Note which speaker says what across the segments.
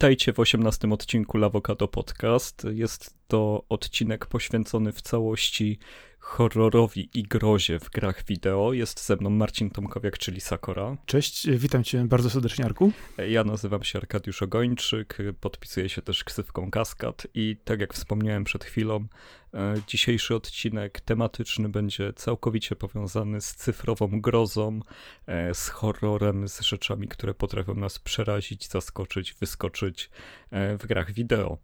Speaker 1: Witajcie w 18 odcinku Lawokado Podcast. Jest to odcinek poświęcony w całości horrorowi i grozie w grach wideo. Jest ze mną Marcin Tomkowiak, czyli Sakora.
Speaker 2: Cześć, witam cię bardzo serdecznie, Arku.
Speaker 1: Ja nazywam się Arkadiusz Ogończyk, podpisuję się też ksywką Kaskad i tak jak wspomniałem przed chwilą, e, dzisiejszy odcinek tematyczny będzie całkowicie powiązany z cyfrową grozą, e, z horrorem, z rzeczami, które potrafią nas przerazić, zaskoczyć, wyskoczyć e, w grach wideo.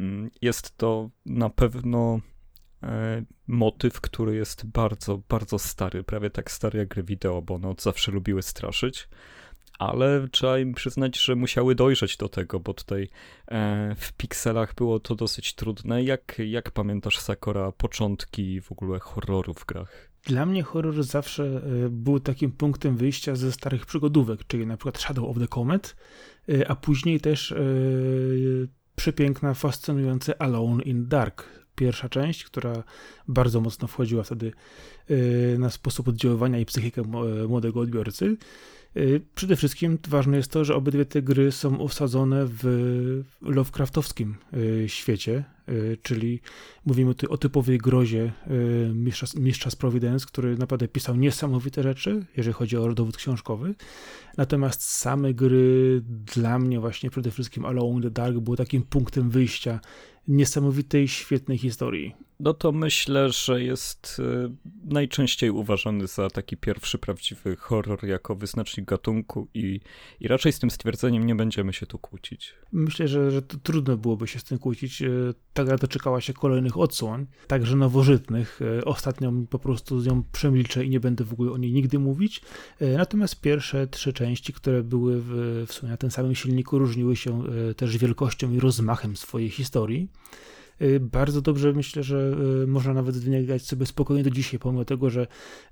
Speaker 1: Mm, jest to na pewno motyw, który jest bardzo, bardzo stary, prawie tak stary jak gry wideo, bo one od zawsze lubiły straszyć, ale trzeba im przyznać, że musiały dojrzeć do tego, bo tutaj e, w pikselach było to dosyć trudne. Jak, jak pamiętasz, Sakora, początki w ogóle horroru w grach?
Speaker 2: Dla mnie horror zawsze e, był takim punktem wyjścia ze starych przygodówek, czyli na przykład Shadow of the Comet, a później też przepiękna, fascynujące Alone in Dark pierwsza część, która bardzo mocno wchodziła wtedy y, na sposób oddziaływania i psychikę młodego odbiorcy. Y, przede wszystkim ważne jest to, że obydwie te gry są osadzone w Lovecraftowskim y, świecie, czyli mówimy tu o typowej grozie mistrza, mistrza z Providence, który naprawdę pisał niesamowite rzeczy, jeżeli chodzi o dowód książkowy. Natomiast same gry dla mnie właśnie przede wszystkim Alone in the Dark były takim punktem wyjścia niesamowitej, świetnej historii.
Speaker 1: No to myślę, że jest y, najczęściej uważany za taki pierwszy prawdziwy horror jako wyznacznik gatunku i, i raczej z tym stwierdzeniem nie będziemy się tu kłócić.
Speaker 2: Myślę, że, że trudno byłoby się z tym kłócić. Y, ta gra doczekała się kolejnych odsłon, także nowożytnych. Y, ostatnią po prostu z nią przemilczę i nie będę w ogóle o niej nigdy mówić. Natomiast pierwsze trzy części, które były w, w sumie na tym samym silniku, różniły się też wielkością i rozmachem swojej historii. Y, bardzo dobrze myślę, że y, można nawet w nie grać sobie spokojnie do dzisiaj, pomimo tego, że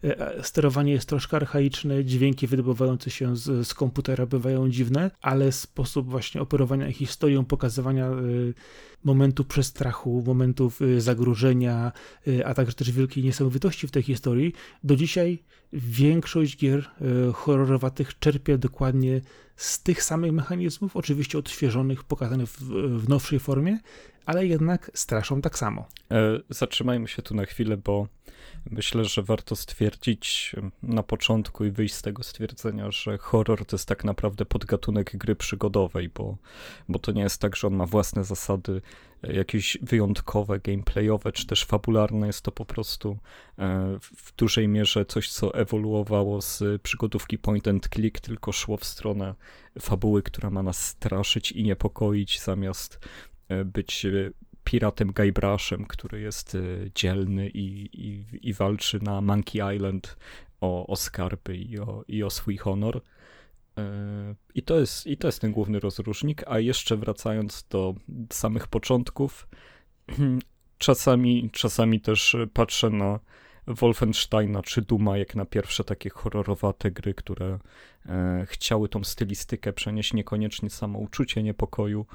Speaker 2: y, sterowanie jest troszkę archaiczne, dźwięki wydobywające się z, z komputera bywają dziwne, ale sposób właśnie operowania historią, pokazywania momentu przestrachu, momentów zagrożenia, a także też wielkiej niesamowitości w tej historii, do dzisiaj większość gier horrorowatych czerpie dokładnie z tych samych mechanizmów, oczywiście odświeżonych, pokazanych w, w nowszej formie, ale jednak straszą tak samo.
Speaker 1: E, zatrzymajmy się tu na chwilę, bo myślę, że warto stwierdzić na początku i wyjść z tego stwierdzenia, że horror to jest tak naprawdę podgatunek gry przygodowej, bo, bo to nie jest tak, że on ma własne zasady e, jakieś wyjątkowe, gameplayowe, czy też fabularne. Jest to po prostu e, w dużej mierze coś, co ewoluowało z przygodówki point and click, tylko szło w stronę fabuły, która ma nas straszyć i niepokoić, zamiast być e, piratem Guybrush'em, który jest e, dzielny i, i, i walczy na Monkey Island o, o skarby i o, i o swój honor. I to, jest, I to jest ten główny rozróżnik, a jeszcze wracając do samych początków, czasami, czasami też patrzę na Wolfensteina czy Duma jak na pierwsze takie horrorowate gry, które e, chciały tą stylistykę przenieść, niekoniecznie samo uczucie niepokoju,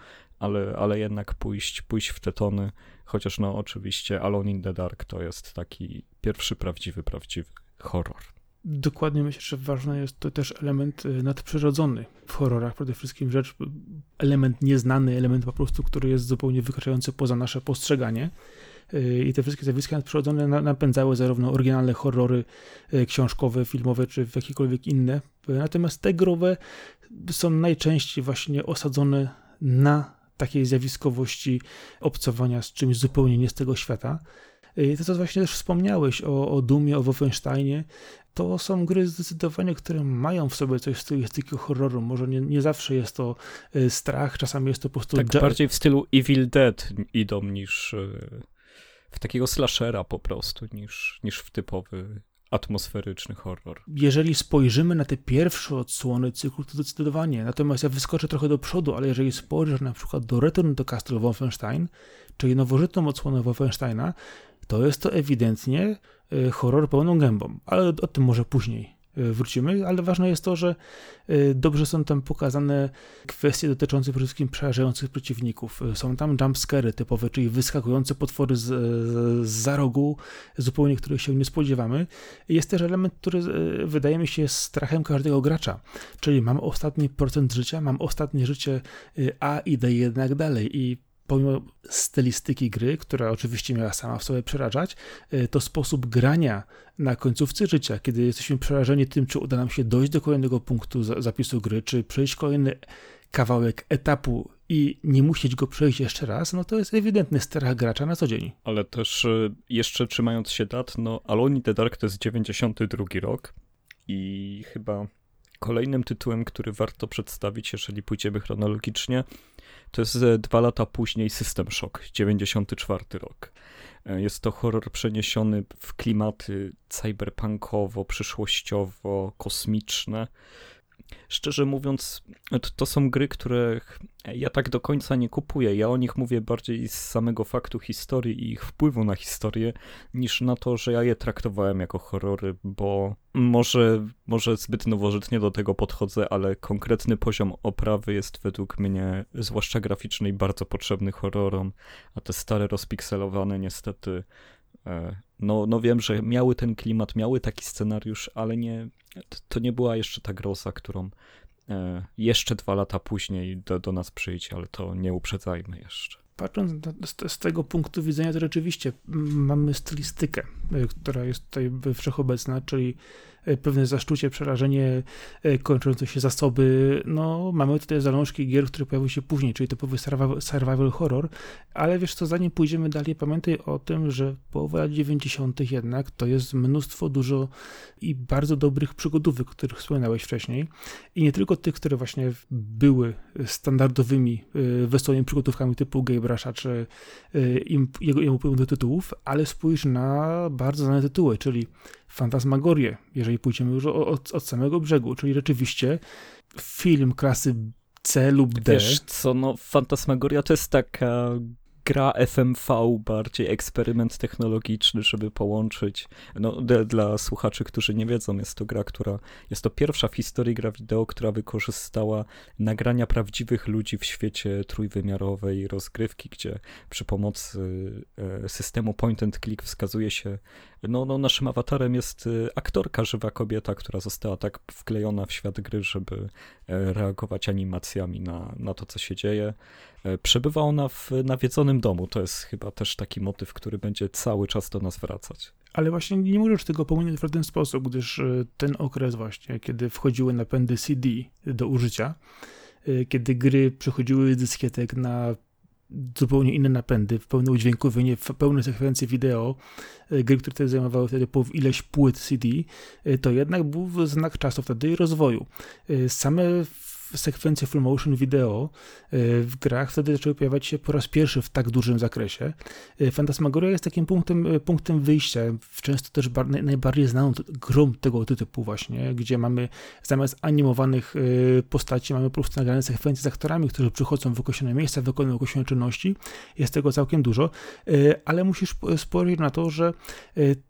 Speaker 1: ale, ale jednak pójść, pójść w te tony, chociaż no oczywiście Alone in the Dark to jest taki pierwszy prawdziwy, prawdziwy horror.
Speaker 2: Dokładnie myślę, że ważny jest to też element y, nadprzyrodzony w horrorach. Przede wszystkim rzecz, element nieznany, element po prostu, który jest zupełnie wykraczający poza nasze postrzeganie. Y, I te wszystkie zjawiska nadprzyrodzone napędzały zarówno oryginalne horrory y, książkowe, filmowe, czy jakiekolwiek inne. Natomiast te growe są najczęściej właśnie osadzone na takiej zjawiskowości obcowania z czymś zupełnie nie z tego świata. To, co właśnie też wspomniałeś o, o Dumie, o Wolfensteinie, to są gry zdecydowanie, które mają w sobie coś z stylistyki horroru. Może nie, nie zawsze jest to y, strach, czasami jest to po prostu...
Speaker 1: Tak bardziej w stylu Evil Dead idą niż y, w takiego slashera po prostu, niż, niż w typowy atmosferyczny horror.
Speaker 2: Jeżeli spojrzymy na te pierwsze odsłony cyklu, to zdecydowanie. Natomiast ja wyskoczę trochę do przodu, ale jeżeli spojrzysz na przykład do Return to Castle Wolfenstein, czyli nowożytną odsłonę Wolfensteina, to jest to ewidentnie y, horror pełną gębą, ale o tym może później. Wrócimy, ale ważne jest to, że dobrze są tam pokazane kwestie dotyczące przede wszystkim przerażających przeciwników. Są tam jumpscary typowe, czyli wyskakujące potwory z, z za rogu, zupełnie których się nie spodziewamy. Jest też element, który wydaje mi się strachem każdego gracza, czyli mam ostatni procent życia, mam ostatnie życie A, idę jednak dalej i pomimo stylistyki gry, która oczywiście miała sama w sobie przerażać, e, to sposób grania na końcówce życia, kiedy jesteśmy przerażeni tym, czy uda nam się dojść do kolejnego punktu zapisu gry, czy przejść kolejny kawałek etapu i nie musieć go przejść jeszcze raz, no to jest ewidentny strach gracza na co dzień.
Speaker 1: Ale też e, jeszcze trzymając się dat, no Alone in the Dark to jest 92 rok i chyba kolejnym tytułem, który warto przedstawić, jeżeli pójdziemy chronologicznie, to jest e, dwa lata później System Shock, 94 rok. E, jest to horror przeniesiony w klimaty cyberpunkowo, przyszłościowo, kosmiczne. Szczerze mówiąc, to, są gry, których ja tak do końca nie kupuję. Ja o nich mówię bardziej z samego faktu historii i ich wpływu na historię, niż na to, że ja je traktowałem jako horrory, bo może, może zbyt nowożytnie do tego podchodzę, ale konkretny poziom oprawy jest według mnie, zwłaszcza graficznej, bardzo potrzebny horrorom, a te stare rozpikselowane niestety e, no, no wiem, że miały ten klimat, miały taki scenariusz, ale nie, to nie była jeszcze ta groza, którą e, jeszcze dwa lata później do, do nas przyjdzie, ale to nie uprzedzajmy jeszcze.
Speaker 2: Patrząc z, z, tego punktu widzenia, to rzeczywiście mamy stylistykę, e, która jest tutaj wszechobecna, czyli pewne zaszczucie, przerażenie, e, kończące się zasoby. No, mamy tutaj zalążki gier, które pojawiły się później, czyli typowy survival horror, ale wiesz co, zanim pójdziemy dalej, pamiętaj o tym, że połowa lat 90. jednak to jest mnóstwo dużo i bardzo dobrych przygodówek, o których wspominałeś wcześniej i nie tylko tych, które właśnie były standardowymi, e, wesołymi przygodówkami typu Gabrasha czy jego, jego do tytułów, ale spójrz na bardzo znane tytuły, czyli fantasmagorię, jeżeli pójdziemy już od, od samego brzegu, czyli rzeczywiście film klasy C lub D.
Speaker 1: Wiesz co, no Fantasmagoria to jest taka gra FMV, bardziej eksperyment technologiczny, żeby połączyć. No, dla słuchaczy, którzy nie wiedzą, jest to gra, która jest to pierwsza w historii gra wideo, która wykorzystała nagrania prawdziwych ludzi w świecie trójwymiarowej rozgrywki, gdzie przy pomocy e, systemu point and click wskazuje się no, no naszym awatarem jest y, aktorka, żywa kobieta, która została tak wklejona w świat gry, żeby e, reagować animacjami na, na to, co się dzieje. E, przebywa ona w nawiedzonym domu. To jest chyba też taki motyw, który będzie cały czas do nas wracać.
Speaker 2: Ale właśnie nie możesz tego pominąć w ten sposób, gdyż e, ten okres właśnie, kiedy wchodziły napędy CD do użycia, kiedy gry przechodziły z dyskietek na zupełnie inne napędy, pełne udźwiękowienie, pełne sekwencje wideo, e, gry, które wtedy zajmowały wtedy po ileś płyt CD, e, to jednak był znak czasu wtedy rozwoju. E, same sekwencje full motion video e, w grach wtedy zaczęły pojawiać się po raz pierwszy w tak dużym zakresie. E, Fantasmagoria jest takim punktem, e, punktem wyjścia, często też bar, najbardziej znaną grą tego typu właśnie, gdzie mamy zamiast animowanych postaci, mamy po prostu nagrane sekwencje z aktorami, którzy przychodzą w określone miejsca, wykonują określone czynności. Jest tego całkiem dużo, ale musisz spojrzeć na to, że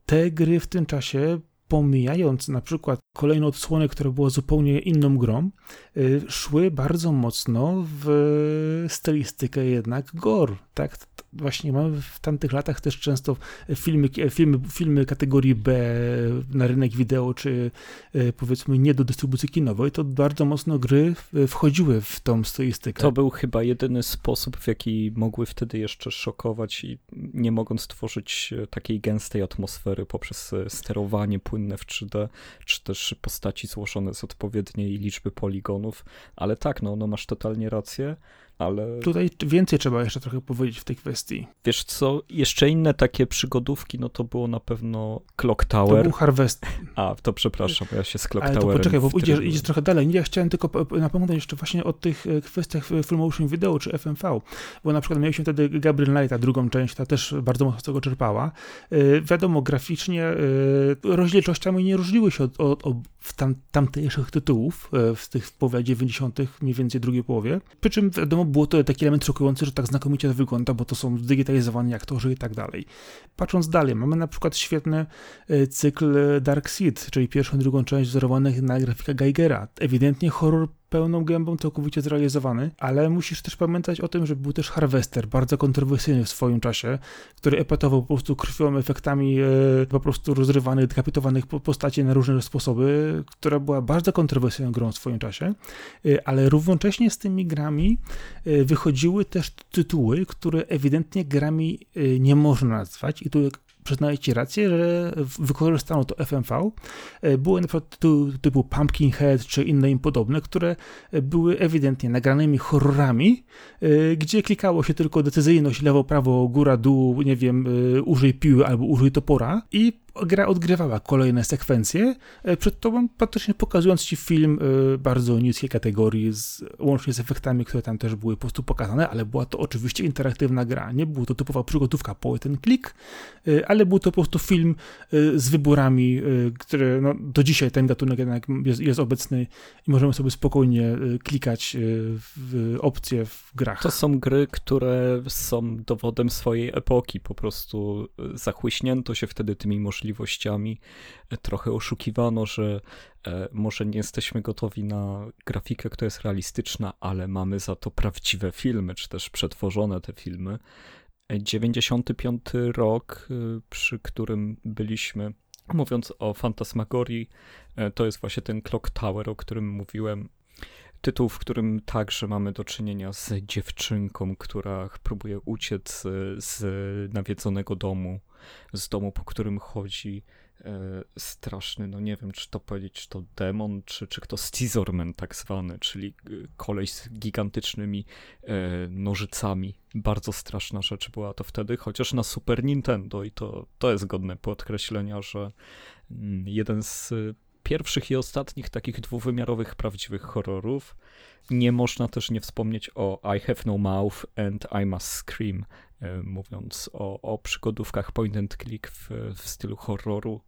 Speaker 2: te gry w tym czasie pomijając na przykład kolejną odsłonę, która była zupełnie inną grą, y, szły bardzo mocno w stylistykę jednak gore, tak? Właśnie mamy w tamtych latach też często filmy, filmy, filmy kategorii B na rynek wideo, czy y, powiedzmy nie do dystrybucji kinowej, to bardzo mocno gry wchodziły w tą stylistykę.
Speaker 1: To był chyba jedyny sposób, w jaki mogły wtedy jeszcze szokować i nie mogąc tworzyć takiej gęstej atmosfery poprzez sterowanie płynne płynne w 3D, czy też postaci złożone z odpowiedniej liczby poligonów, ale tak, no, no masz totalnie rację ale...
Speaker 2: Tutaj więcej trzeba jeszcze trochę powiedzieć w tej kwestii.
Speaker 1: Wiesz co, jeszcze inne takie przygodówki, no to było na pewno Clock Tower.
Speaker 2: To był Harvest.
Speaker 1: A, to przepraszam, ja się z Clock Ale to
Speaker 2: poczekaj, bo idziesz, idziesz trochę dalej. Ja chciałem tylko napomnieć jeszcze właśnie o tych e, kwestiach full motion video czy FMV, bo na przykład mieliśmy wtedy Gabriel Knighta, drugą część, ta też bardzo mocno z tego czerpała. E, wiadomo, graficznie e, rozdzielczościami nie różniły się od, od, od tam, tamtejszych tytułów, e, w tych połowie 90., mniej więcej drugiej połowie. Przy czym wiadomo, było to taki element szokujący, że tak znakomicie to wygląda, bo to są zdigitalizowani aktorzy i tak dalej. Patrząc dalej, mamy na przykład świetny e, cykl Dark Seed, czyli pierwszą i drugą część wzorowanych na grafika Geigera. Ewidentnie horror pełną gębą, całkowicie zrealizowany, ale musisz też pamiętać o tym, że był też Harvester, bardzo kontrowersyjny w swoim czasie, który epatował po prostu krwią, efektami e, po prostu rozrywanych, dekapitowanych postaci na różne sposoby, która była bardzo kontrowersyjną grą w swoim czasie, e, ale równocześnie z tymi grami e, wychodziły też tytuły, które ewidentnie grami nie można nazwać i tu przyznaję Ci rację, że wykorzystano to FMV. E, były na przykład typu, typu Pumpkinhead czy inne im podobne, które były ewidentnie nagranymi horrorami, e, gdzie klikało się tylko decyzyjność lewo, prawo, góra, dół, nie wiem, e, użyj piły albo użyj topora i gra odgrywała kolejne sekwencje e, przed tobą, praktycznie pokazując ci film e, bardzo niskiej kategorii, z, łącznie z efektami, które tam też były po prostu pokazane, ale była to oczywiście interaktywna gra. Nie był to typowa przygodówka po ten klik, e, ale był to po prostu film z wyborami, które no, do dzisiaj ten gatunek jednak jest, jest obecny i możemy sobie spokojnie klikać w opcje w grach.
Speaker 1: To są gry, które są dowodem swojej epoki, po prostu zachłyśnięto się wtedy tymi możliwościami możliwościami. E, trochę oszukiwano, że e, może nie jesteśmy gotowi na grafikę, która jest realistyczna, ale mamy za to prawdziwe filmy, czy też przetworzone te filmy. 95 e, rok, przy którym byliśmy, mówiąc o fantasmagorii, to jest właśnie ten Clock Tower, o którym mówiłem. Tytuł, w którym także mamy do czynienia z dziewczynką, która próbuje uciec z nawiedzonego domu z domu, po którym chodzi e, straszny, no nie wiem, czy to powiedzieć, czy to demon, czy, czy kto Scizorman tak zwany, czyli e, koleś z gigantycznymi e, nożycami. Bardzo straszna rzecz była to wtedy, chociaż na Super Nintendo i to, to jest godne podkreślenia, że mm, jeden z pierwszych i ostatnich takich dwuwymiarowych, prawdziwych horrorów. Nie można też nie wspomnieć o I Have No Mouth and I Must Scream, E, mówiąc o, o przygodówkach point and click w, w stylu horroru.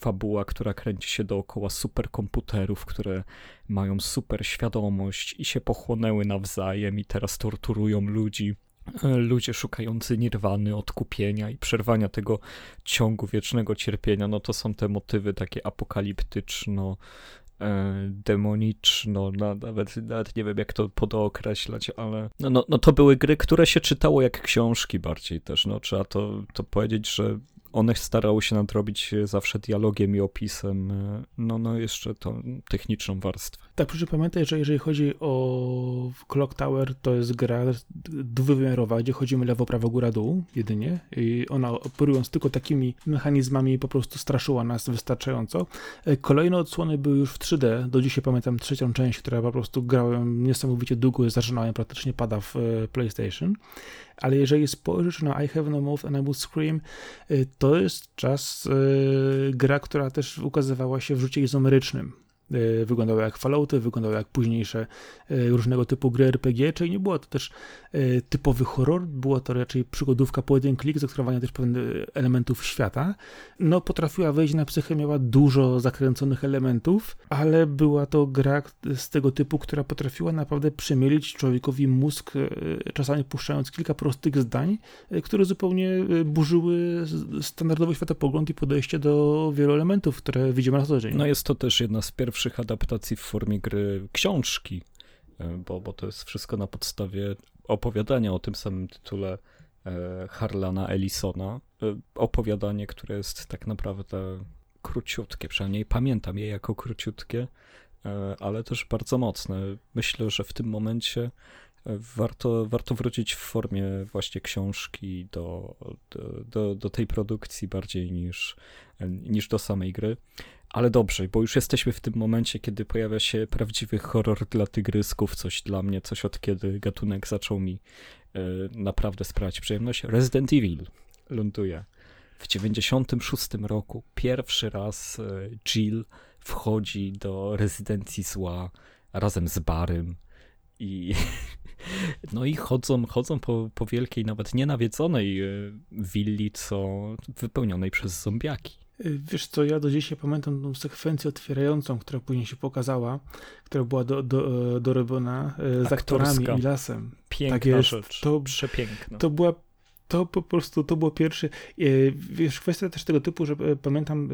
Speaker 1: Fabuła, która kręci się dookoła superkomputerów, które mają super świadomość i się pochłonęły nawzajem i teraz torturują ludzi ludzie szukający nirwany, odkupienia i przerwania tego ciągu wiecznego cierpienia, no to są te motywy takie apokaliptyczno, E, demoniczno, no, nawet, nawet nie wiem jak to podookreślać, ale no, no, no to były gry, które się czytało jak książki bardziej też, no trzeba to, to powiedzieć, że one starały się nadrobić zawsze dialogiem i opisem, e, no, no jeszcze tą techniczną warstwę.
Speaker 2: Tak, proszę pamiętać, że jeżeli chodzi o Clock Tower, to jest gra dwuwymiarowa, gdzie chodzimy lewo, prawo, góra, dół jedynie i ona operując tylko takimi mechanizmami po prostu straszyła nas wystarczająco. E, kolejne odsłony były już w 3D, do dzisiaj pamiętam trzecią część, która po prostu grałem niesamowicie długo, zaczynałem, praktycznie pada w e, PlayStation ale jeżeli spojrzysz na I Have No Mouth and I Will Scream, y, to jest czas y, gra, która też ukazywała się w rzucie izomerycznym. Y, wyglądały jak Fallouty, wyglądały jak późniejsze y, różnego typu gry RPG, czyli nie było to też y, typowy horror, było to raczej przygodówka po jeden klik z też pewnych elementów świata. No potrafiła wejść na psychę, miała dużo zakręconych elementów, ale była to gra z tego typu, która potrafiła naprawdę przemielić człowiekowi mózg, czasami puszczając kilka prostych zdań, które zupełnie burzyły standardowy światopogląd i podejście do wielu elementów, które widzimy na co dzień.
Speaker 1: No jest to też jedna z pierwszych pierwszych adaptacji w formie gry książki, e, bo, bo to jest wszystko na podstawie opowiadania o tym samym tytule e, Harlana Ellisona. E, opowiadanie, które jest tak naprawdę króciutkie, przynajmniej pamiętam je jako króciutkie, ale też bardzo mocne. Myślę, że w tym momencie warto, warto wrócić w formie właśnie książki do, do, do, tej produkcji bardziej niż, niż do samej gry. Ale dobrze, bo już jesteśmy w tym momencie, kiedy pojawia się prawdziwy horror dla tygrysków, coś dla mnie, coś od kiedy gatunek zaczął mi y, naprawdę sprawiać przyjemność. Resident Evil ląduje. W 96 roku pierwszy raz y, Jill wchodzi do rezydencji zła razem z Barym i no i chodzą, chodzą po, po wielkiej, nawet nienawiedzonej y, willi, co wypełnionej przez zombiaki
Speaker 2: Wiesz co, ja do dzisiaj pamiętam tą sekwencję otwierającą, która później się pokazała, która była do, do, dorobiona z Aktorska. aktorami i lasem.
Speaker 1: Piękna tak jest, rzecz, to, przepiękna.
Speaker 2: To była to po prostu, to było pierwszy, e, wiesz, kwestia też tego typu, że e, pamiętam,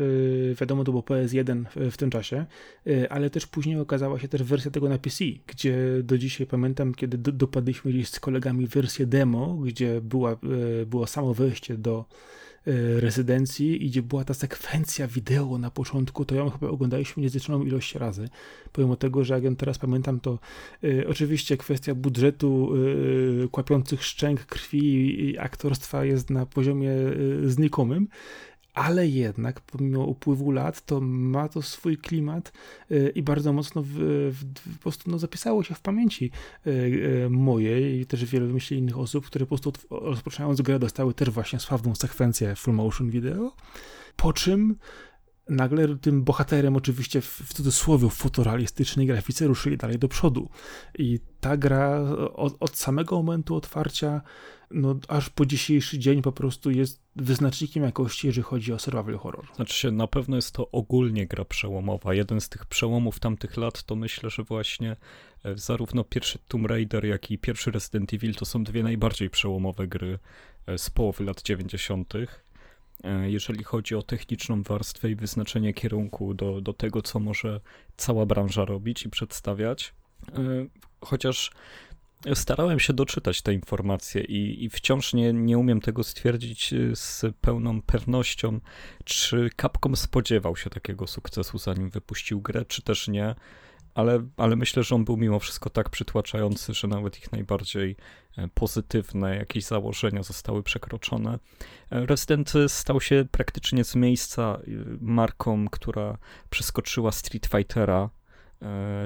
Speaker 2: e, wiadomo, to było PS1 w tym czasie, ale też później okazała się też wersja tego na PC, gdzie do dzisiaj pamiętam, kiedy dopadliśmy gdzieś z kolegami wersję demo, gdzie była, było samo wejście do E, rezydencji, gdzie była ta sekwencja wideo na początku, to ją chyba oglądaliśmy niezliczoną ilość razy. Pomimo tego, że jak ją teraz pamiętam, to y, oczywiście kwestia budżetu, y, kłapiących szczęk krwi i aktorstwa jest na poziomie y, znikomym, ale jednak pomimo upływu lat to ma to swój klimat y, i bardzo mocno w, w, po prostu no, zapisało się w pamięci y, y, mojej i też wielu myśli innych osób, które po prostu rozpoczynając grę dostały też właśnie sławną sekwencję full motion video, po czym nagle tym bohaterem, oczywiście w, cudzysłowie, w fotorealistycznej grafice, ruszyli dalej do przodu. I ta gra od, od, samego momentu otwarcia, no aż po dzisiejszy dzień po prostu jest wyznacznikiem jakości, jeżeli chodzi o survival horror.
Speaker 1: Znaczy się, na pewno jest to ogólnie gra przełomowa. Jeden z tych przełomów tamtych lat to myślę, że właśnie e, zarówno pierwszy Tomb Raider, jak i pierwszy Resident Evil to są dwie najbardziej przełomowe gry e, z połowy lat 90 E, jeżeli chodzi o techniczną warstwę i wyznaczenie kierunku do, do tego, co może cała branża robić i przedstawiać. E, chociaż starałem się doczytać te informacje i, i wciąż nie, nie umiem tego stwierdzić e, z pełną pewnością, czy Capcom spodziewał się takiego sukcesu, zanim wypuścił grę, czy też nie ale, ale myślę, że on był mimo wszystko tak przytłaczający, że nawet ich najbardziej e, pozytywne jakieś założenia zostały przekroczone. E, Resident stał się praktycznie z miejsca e, marką, która przeskoczyła Street Fightera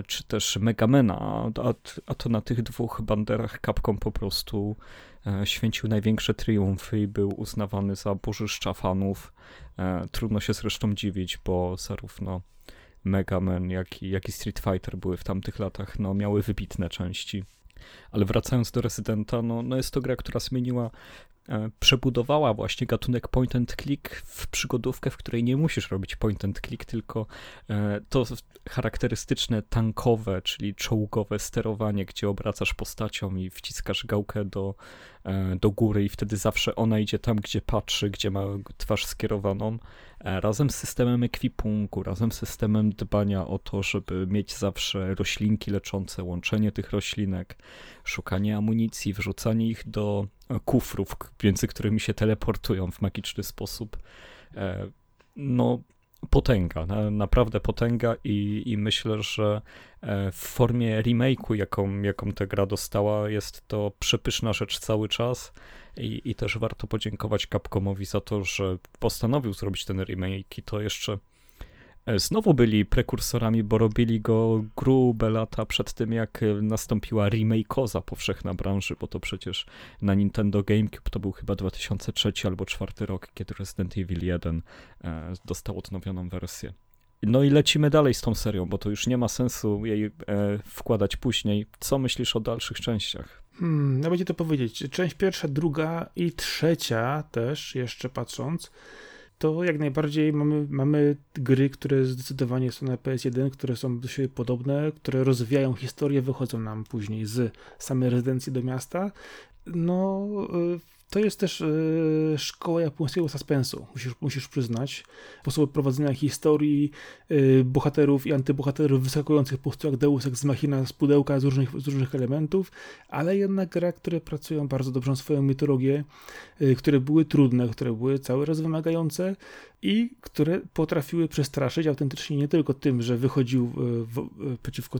Speaker 1: czy też Megamena, a, a to na tych dwóch banderach Capcom po prostu święcił największe triumfy i był uznawany za bożyszcza fanów. Trudno się zresztą dziwić, bo zarówno Mega Man, jak i, jak i Street Fighter były w tamtych latach, no miały wybitne części. Ale wracając do Residenta, no, no jest to gra, która zmieniła E, przebudowała właśnie gatunek point and click w przygodówkę, w której nie musisz robić point and click, tylko e, to charakterystyczne tankowe, czyli czołgowe sterowanie, gdzie obracasz postacią i wciskasz gałkę do, do góry i wtedy zawsze ona idzie tam, gdzie patrzy, gdzie ma twarz skierowaną, razem z systemem ekwipunku, razem z systemem dbania o to, żeby mieć zawsze roślinki leczące, łączenie tych roślinek, szukanie amunicji, wrzucanie ich do kufrów, między którymi się teleportują w magiczny sposób. E, no, potęga, naprawdę potęga i, i myślę, że e, w formie remake'u, jaką, jaką ta gra dostała, jest to przepyszna rzecz cały czas i, i też warto podziękować Capcomowi za to, że postanowił zrobić ten remake i to jeszcze znowu byli prekursorami, bo robili go grube lata przed tym, jak e, nastąpiła remake'oza powszechna branży, bo to przecież na Nintendo GameCube to był chyba 2003 albo 2004 rok, kiedy Resident Evil 1 e, dostał odnowioną wersję. No i lecimy dalej z tą serią, bo to już nie ma sensu jej e, wkładać później. Co myślisz o dalszych częściach?
Speaker 2: Hmm, no będzie to powiedzieć. Część pierwsza, druga i trzecia też, jeszcze patrząc, to jak najbardziej mamy, mamy gry, które zdecydowanie są na PS1, które są do siebie podobne, które rozwijają historię, wychodzą nam później z samej rezydencji do miasta. No, y, to jest też e, szkoła japońskiego suspensu, musisz, musisz przyznać. Sposób prowadzenia historii e, bohaterów i antybohaterów wyskakujących po prostu jak Deus Ex Machina z pudełka z różnych, z różnych elementów, ale jednak gra, które pracują bardzo dobrze na swoją mitologię, e, które były trudne, które były cały raz wymagające i które potrafiły przestraszyć autentycznie nie tylko tym, że wychodził w, przeciwko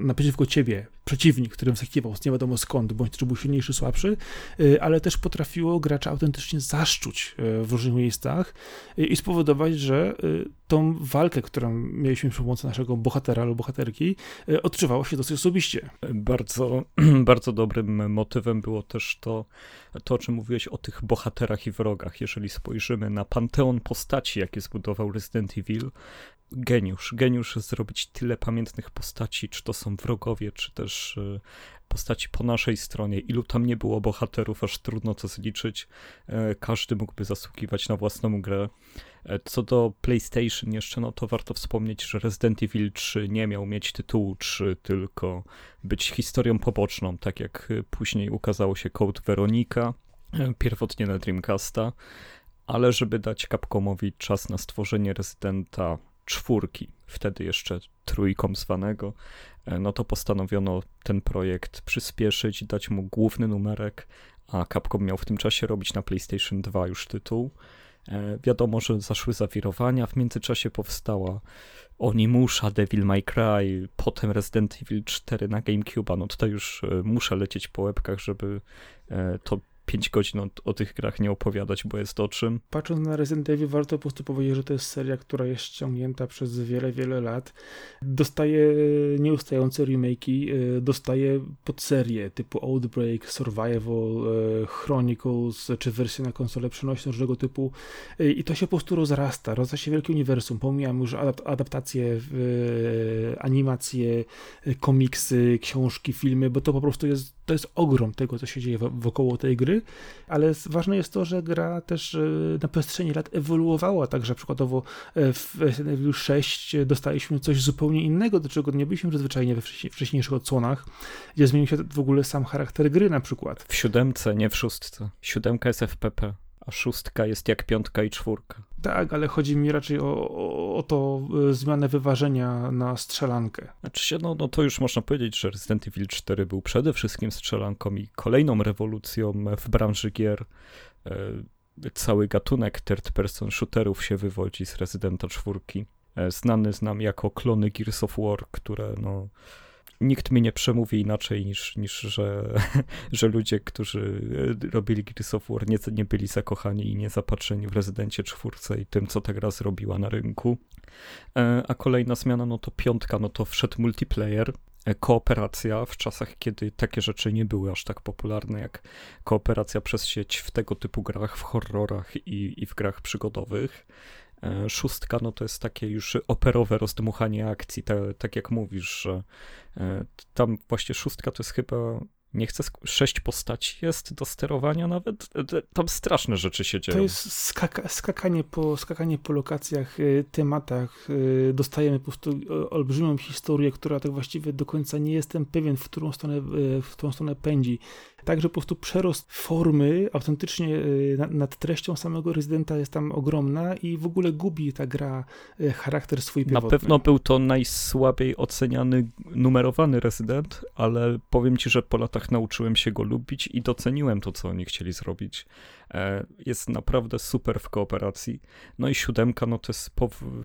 Speaker 2: naprzeciwko ciebie przeciwnik, który wskakiwał z nie wiadomo skąd, bądź czy był silniejszy, słabszy, y, ale też potrafiło gracza autentycznie zaszczuć y, w różnych miejscach i spowodować, że tą walkę, którą mieliśmy przy pomocy naszego bohatera lub bohaterki, odczuwało się dosyć osobiście.
Speaker 1: Bardzo, bardzo dobrym motywem było też to, to, o czym mówiłeś o tych bohaterach i wrogach. Jeżeli spojrzymy na panteon postaci, jakie zbudował Resident Evil, geniusz. Geniusz zrobić tyle pamiętnych postaci, czy to są wrogowie, czy też e, postaci po naszej stronie. Ilu tam nie było bohaterów, aż trudno to zliczyć. E, każdy mógłby zasługiwać na własną grę. E, co do PlayStation jeszcze, no to warto wspomnieć, że Resident Evil 3 nie miał mieć tytułu 3, tylko być historią poboczną, tak jak później ukazało się Code Veronica, pierwotnie na Dreamcasta ale żeby dać Capcomowi czas na stworzenie rezydenta czwórki, wtedy jeszcze trójką zwanego, e, no to postanowiono ten projekt przyspieszyć, dać mu główny numerek, a Capcom miał w tym czasie robić na PlayStation 2 już tytuł. E, wiadomo, że zaszły zawirowania, w międzyczasie powstała Onimusha, Devil May Cry, potem Resident Evil 4 na GameCube, no tutaj już e, muszę lecieć po łebkach, żeby to 5 godzin o, o, tych grach nie opowiadać, bo jest o czym.
Speaker 2: Patrząc na Resident Evil, warto po prostu powiedzieć, że to jest seria, która jest ściągnięta przez wiele, wiele lat. Dostaje nieustające remake'i, e, dostaje podserie typu Outbreak, Survival, e, Chronicles, czy wersje na konsolę przenośne różnego typu e, i to się po prostu rozrasta, rozrasta się wielkie uniwersum. Pomijam już adaptacje, animacje, komiksy, książki, filmy, bo to po prostu jest, to jest ogrom tego, co się dzieje wokoło tej gry ale ważne jest to, że gra też e, na przestrzeni lat ewoluowała, także przykładowo e, w Resident Evil 6 dostaliśmy coś zupełnie innego, do czego nie byliśmy przyzwyczajeni we wcześniejszych odsłonach, gdzie zmienił się w ogóle sam charakter gry na przykład.
Speaker 1: W siódemce, nie w szóstce. Siódemka jest FPP a szóstka jest jak piątka i czwórka.
Speaker 2: Tak, ale chodzi mi raczej o, o, o to y, zmianę wyważenia na strzelankę.
Speaker 1: Znaczy się, no, no to już można powiedzieć, że Resident Evil 4 był przede wszystkim strzelanką i kolejną rewolucją w branży gier. E, cały gatunek third person shooterów się wywodzi z Residenta 4. E, znany znam jako klony Gears of War, które no nikt mi nie przemówi inaczej niż, niż że, że ludzie, którzy robili Gears of War nie, nie byli zakochani i nie zapatrzeni w Rezydencie czwórce i tym, co ta gra zrobiła na rynku. E, a kolejna zmiana, no to piątka, no to wszedł multiplayer, e, kooperacja w czasach, kiedy takie rzeczy nie były aż tak popularne jak kooperacja przez sieć w tego typu grach, w horrorach i, i w grach przygodowych. E, szóstka no to jest takie już operowe rozdmuchanie akcji, tak, tak jak mówisz, że e, tam właśnie szóstka to jest chyba nie chcę, sześć postaci jest do sterowania nawet, e, tam straszne rzeczy się dzieją.
Speaker 2: To jest skaka, skakanie, po, skakanie po lokacjach, tematach, dostajemy po prostu olbrzymią historię, która tak właściwie do końca nie jestem pewien, w którą stronę, w którą stronę pędzi. Także po prostu przerost formy autentycznie y, nad treścią samego rezydenta jest tam ogromna i w ogóle gubi ta gra y, charakter swój pierwotny.
Speaker 1: Na pewno był to najsłabiej oceniany, numerowany rezydent, ale powiem ci, że po latach nauczyłem się go lubić i doceniłem to, co oni chcieli zrobić. E, jest naprawdę super w kooperacji. No i siódemka, no to jest,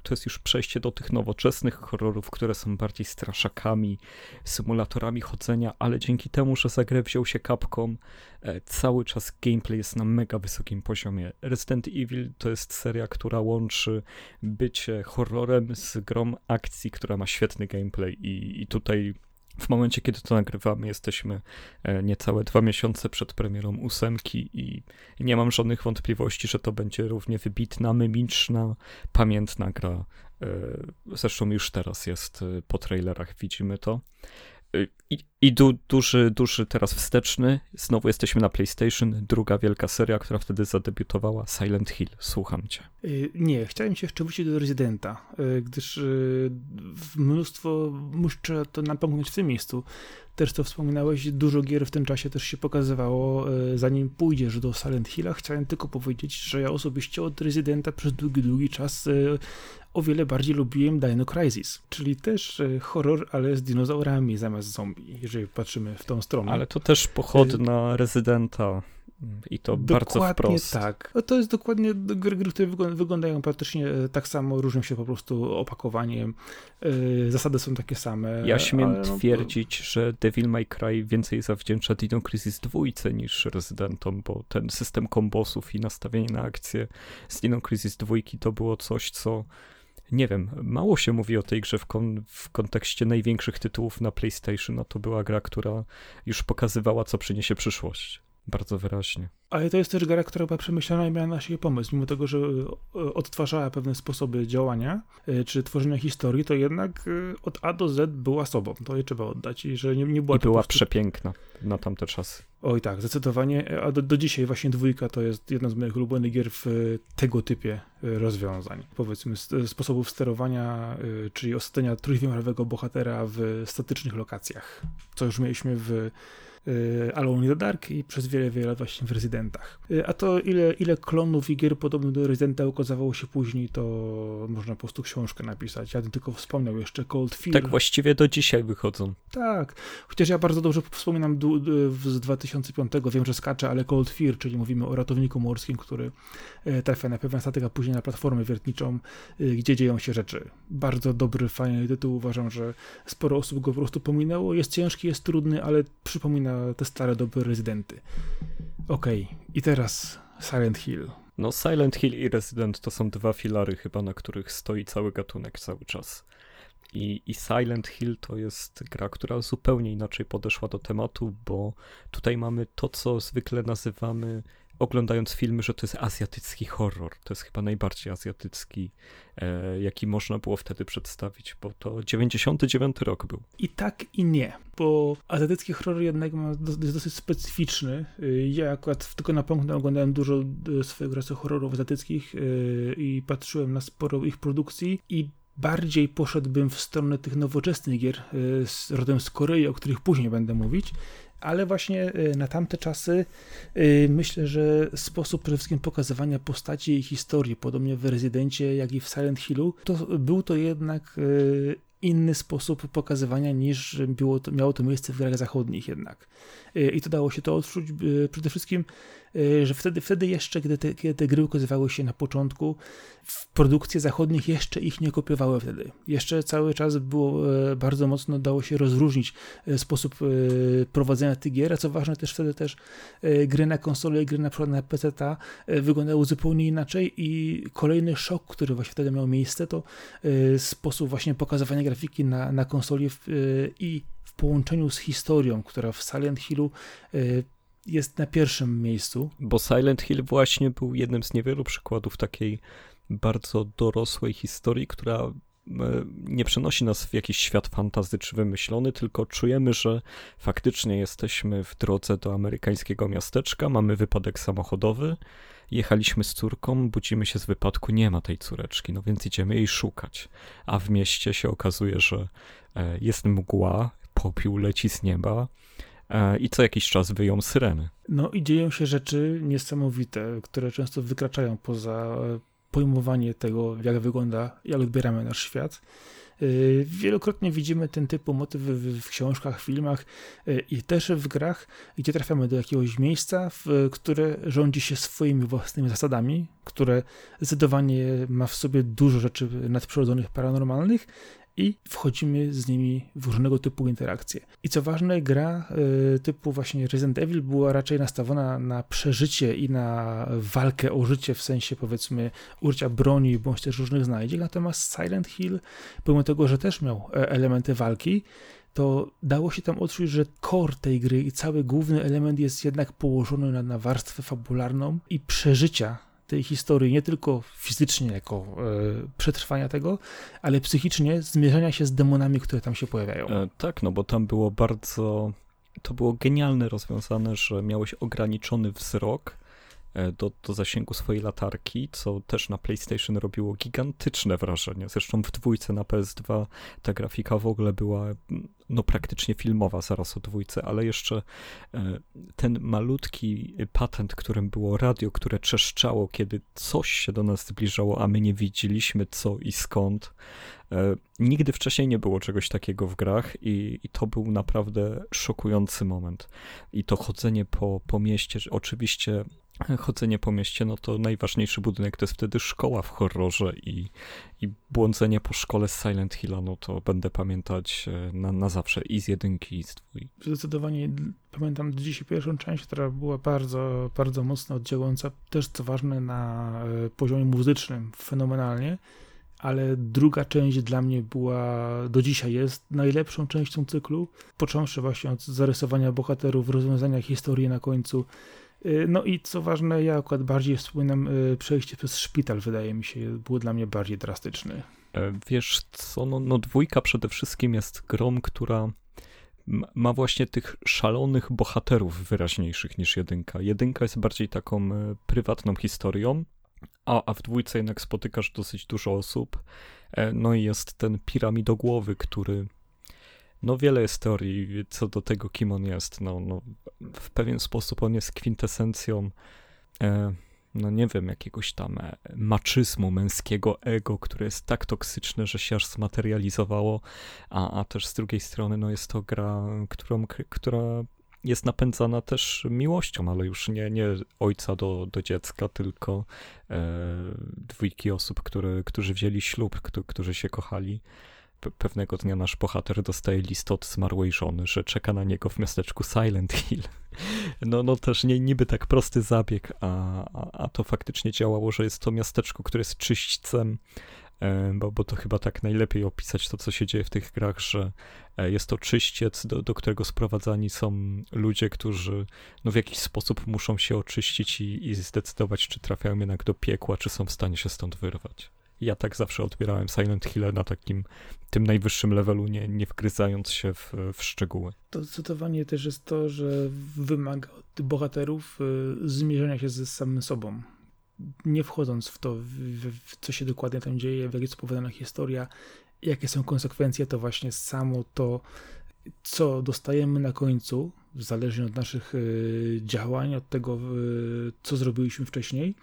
Speaker 1: to jest już przejście do tych nowoczesnych horrorów, które są bardziej straszakami, symulatorami chodzenia, ale dzięki temu, że za grę wziął się Capcom, e, cały czas gameplay jest na mega wysokim poziomie. Resident Evil to jest seria, która łączy bycie horrorem z grą akcji, która ma świetny gameplay i, i tutaj w momencie, kiedy to nagrywamy, jesteśmy e, niecałe dwa miesiące przed premierą ósemki i nie mam żadnych wątpliwości, że to będzie równie wybitna, mimiczna, pamiętna gra. E, zresztą już teraz jest e, po trailerach, widzimy to. I, i du, duży, duży teraz wsteczny. Znowu jesteśmy na PlayStation. Druga wielka seria, która wtedy zadebiutowała, Silent Hill. Słucham cię.
Speaker 2: Nie, chciałem się jeszcze wrócić do Residenta, gdyż mnóstwo, muszę to napomknąć w tym miejscu, też to wspominałeś, dużo gier w tym czasie też się pokazywało, zanim pójdziesz do Silent Hilla. Chciałem tylko powiedzieć, że ja osobiście od Residenta przez długi, długi czas o wiele bardziej lubiłem Dino Crisis, czyli też horror, ale z dinozaurami zamiast zombie, jeżeli patrzymy w tą stronę.
Speaker 1: Ale to też pochodna Rezydenta i to dokładnie bardzo wprost.
Speaker 2: tak. No to jest dokładnie gry, gry, które wyglądają praktycznie e, tak samo, różnią się po prostu opakowaniem. E, zasady są takie same.
Speaker 1: Ja śmiem no, twierdzić, że Devil May Cry więcej zawdzięcza Dino Crisis dwójce niż Rezydentom, bo ten system kombosów i nastawienie na akcję z Dino Crisis dwójki to było coś, co nie wiem, mało się mówi o tej grze w, kon w kontekście największych tytułów na PlayStation, a to była gra, która już pokazywała, co przyniesie przyszłość. bardzo wyraźnie.
Speaker 2: Ale to jest też gra, która była przemyślana i miała na siebie pomysł. Mimo tego, że e, odtwarzała pewne sposoby działania, e, czy tworzenia historii, to jednak e, od A do Z była sobą. To jej trzeba oddać. I że nie, nie była
Speaker 1: I była prostu... przepiękna na tamte czasy.
Speaker 2: Oj tak, zdecydowanie. A do, do dzisiaj właśnie dwójka to jest jedna z moich ulubionych gier w tego typie rozwiązań. Powiedzmy sposobów sterowania, czyli osadzenia trójwymiarowego bohatera w statycznych lokacjach. Co już mieliśmy w Alone in the Dark i przez wiele, wiele lat właśnie w Rezydentach. Y, a to ile, ile klonów i gier podobnych do Rezydenta okazało się później, to można po prostu książkę napisać. Ja bym tylko wspomniał jeszcze Cold Fear.
Speaker 1: Tak właściwie do dzisiaj wychodzą.
Speaker 2: Tak, chociaż ja bardzo dobrze wspominam z 2005, wiem, że skaczę, ale Cold Fear, czyli mówimy o ratowniku morskim, który e, trafia na pewien statek, a później na platformę wiertniczą, gdzie dzieją się rzeczy. Bardzo dobry, fajny tytuł. Uważam, że sporo osób go po prostu pominęło. Jest ciężki, jest trudny, ale przypomina te stare dobre rezydenty. Okej, okay. i teraz Silent Hill.
Speaker 1: No, Silent Hill i Resident to są dwa filary chyba, na których stoi cały gatunek cały czas. I, I Silent Hill to jest gra, która zupełnie inaczej podeszła do tematu, bo tutaj mamy to, co zwykle nazywamy oglądając filmy, że to jest azjatycki horror. To jest chyba najbardziej azjatycki, e, jaki można było wtedy przedstawić, bo to 99 rok był.
Speaker 2: I tak i nie, bo azjatycki horror jednak jest dosyć specyficzny. Y, ja akurat tylko na punkt oglądałem dużo y, swojego razu horrorów azjatyckich y, i patrzyłem na sporo ich produkcji i bardziej poszedłbym w stronę tych nowoczesnych gier z rodem z Korei, o których później będę mówić, ale właśnie y, na tamte czasy y, myślę, że sposób przede wszystkim pokazywania postaci i historii, podobnie w Rezydencie, jak i w Silent Hillu, to był to jednak y, inny sposób pokazywania niż było to, miało to miejsce w grach zachodnich jednak. I to dało się to odczuć przede wszystkim że wtedy, wtedy jeszcze, gdy te, kiedy te gry ukazywały się na początku, w produkcje zachodnich jeszcze ich nie kopiowały wtedy. Jeszcze cały czas było e, bardzo mocno dało się rozróżnić e, sposób e, prowadzenia tych gier, a co ważne też wtedy też gry na konsole, gry na przykład na PC wyglądały zupełnie inaczej i kolejny szok, który właśnie wtedy miał miejsce, to sposób właśnie pokazywania grafiki na, na konsoli i w połączeniu z historią, która w Silent Hillu jest na pierwszym miejscu.
Speaker 1: Bo Silent Hill właśnie był jednym z niewielu przykładów takiej bardzo dorosłej historii, która e, nie przenosi nas w jakiś świat fantazy czy wymyślony, tylko czujemy, że faktycznie jesteśmy w drodze do amerykańskiego miasteczka, mamy wypadek samochodowy, jechaliśmy z córką, budzimy się z wypadku, nie ma tej córeczki, no więc idziemy jej szukać. A w mieście się okazuje, że e, jest mgła, popiół leci z nieba, i co jakiś czas wyją syreny.
Speaker 2: No i dzieją się rzeczy niesamowite, które często wykraczają poza e, pojmowanie tego, jak wygląda, jak odbieramy nasz świat. E, wielokrotnie widzimy ten typu motywy w, książkach, filmach i też w grach, gdzie trafiamy do jakiegoś miejsca, które rządzi się swoimi własnymi zasadami, które zdecydowanie ma w sobie dużo rzeczy nadprzyrodzonych, paranormalnych, i wchodzimy z nimi w różnego typu interakcje. I co ważne, gra y, typu właśnie Resident Evil była raczej nastawiona na przeżycie i na walkę o życie, w sensie powiedzmy użycia broni bądź też różnych znajdziek, natomiast Silent Hill, pomimo tego, że też miał e, elementy walki, to dało się tam odczuć, że core tej gry i cały główny element jest jednak położony na, na warstwę fabularną i przeżycia tej historii, nie tylko fizycznie jako e, przetrwania tego, ale psychicznie zmierzenia się z demonami, które tam się pojawiają. E,
Speaker 1: tak, no bo tam było bardzo, to było genialne rozwiązane, że miałeś ograniczony wzrok do, do zasięgu swojej latarki, co też na PlayStation robiło gigantyczne wrażenie. Zresztą w dwójce na PS2 ta grafika w ogóle była no praktycznie filmowa zaraz o dwójce, ale jeszcze e, ten malutki patent, którym było radio, które trzeszczało, kiedy coś się do nas zbliżało, a my nie widzieliśmy co i skąd. E, nigdy wcześniej nie było czegoś takiego w grach i, i to był naprawdę szokujący moment. I to chodzenie po, po mieście, oczywiście chodzenie po mieście, no to najważniejszy budynek to jest wtedy szkoła w horrorze i, i błądzenie po szkole z Silent Hilla, no to będę pamiętać e, na, na zawsze i z jedynki, i z dwójki.
Speaker 2: Zdecydowanie pamiętam dzisiaj pierwszą część, która była bardzo, bardzo mocno oddziałująca, też co ważne na e, poziomie muzycznym, fenomenalnie, ale druga część dla mnie była, do dzisiaj jest najlepszą częścią cyklu, począwszy właśnie od zarysowania bohaterów, rozwiązania historii na końcu. Y, no i co ważne, ja akurat bardziej wspominam y, przejście przez szpital, wydaje mi się, było dla mnie bardziej drastyczny.
Speaker 1: E, wiesz co, no, no dwójka przede wszystkim jest grą, która ma właśnie tych szalonych bohaterów wyraźniejszych niż jedynka. Jedynka jest bardziej taką e, prywatną historią, a, a w dwójce jednak spotykasz dosyć dużo osób. E, no i jest ten piramidogłowy, który. No wiele jest teorii co do tego, kim on jest. No, no w pewien sposób on jest kwintesencją. E, no nie wiem, jakiegoś tam e, maczyzmu, męskiego ego, które jest tak toksyczne, że się aż zmaterializowało, a, a też z drugiej strony no jest to gra, którą, która jest napędzana też miłością, ale już nie, nie ojca do, do dziecka, tylko e, dwójki osób, które, którzy wzięli ślub, którzy się kochali pewnego dnia nasz bohater dostaje list od zmarłej żony, że czeka na niego w miasteczku Silent Hill. No, no też nie, niby tak prosty zabieg, a, a, a to faktycznie działało, że jest to miasteczko, które jest czyśćcem, e, bo, bo to chyba tak najlepiej opisać to, co się dzieje w tych grach, że e, jest to czyściec, do, do którego sprowadzani są ludzie, którzy no, w jakiś sposób muszą się oczyścić i, i zdecydować, czy trafiają jednak do piekła, czy są w stanie się stąd wyrwać ja tak zawsze odbierałem Silent Hill na takim tym najwyższym levelu, nie, nie wgryzając się w, w szczegóły.
Speaker 2: To zdecydowanie też jest to, że wymaga od bohaterów y, zmierzenia się ze samym sobą. Nie wchodząc w to, w, w, co się dokładnie tam dzieje, w jak jest opowiadana historia, jakie są konsekwencje, to właśnie samo to, co dostajemy na końcu, zależnie od naszych y, działań, od tego, co zrobiliśmy wcześniej,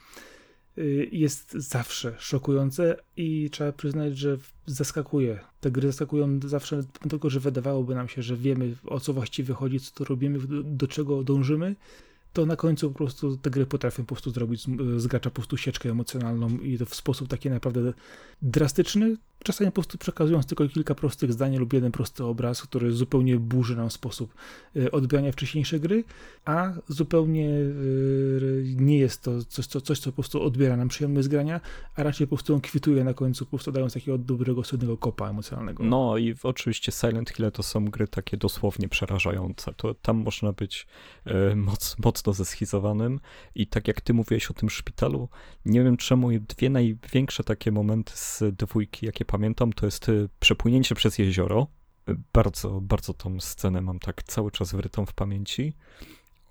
Speaker 2: jest zawsze szokujące i trzeba przyznać, że zaskakuje. Te gry zaskakują zawsze, tylko że wydawałoby nam się, że wiemy o co właściwie chodzi, co to robimy, do, do czego dążymy, to na końcu po prostu te gry potrafią po prostu zrobić z gracza po prostu sieczkę emocjonalną i to w sposób taki naprawdę drastyczny, czasami po prostu przekazując tylko kilka prostych zdań lub jeden prosty obraz, który zupełnie burzy nam sposób e, odbierania wcześniejszej gry, a zupełnie e, nie jest to coś, co, coś, co po prostu odbiera nam przyjemność z grania, a raczej po prostu on kwituje na końcu, po prostu dając takiego dobrego, solidnego kopa emocjonalnego.
Speaker 1: No i oczywiście Silent Hill to są gry takie dosłownie przerażające. To tam można być e, moc, mocno zeschizowanym i tak jak ty mówiłeś o tym szpitalu, nie wiem czemu dwie największe takie momenty z dwójki, jakie pamiętam, to jest y, przepłynięcie przez jezioro. Y, bardzo, bardzo tą scenę mam tak cały czas wrytą w pamięci.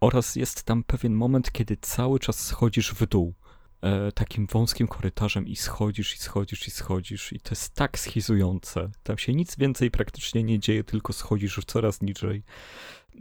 Speaker 1: Oraz jest tam pewien moment, kiedy cały czas schodzisz w dół. E, takim wąskim korytarzem i schodzisz, i schodzisz, i schodzisz. I to jest tak schizujące. Tam się nic więcej praktycznie nie dzieje, tylko schodzisz coraz niżej.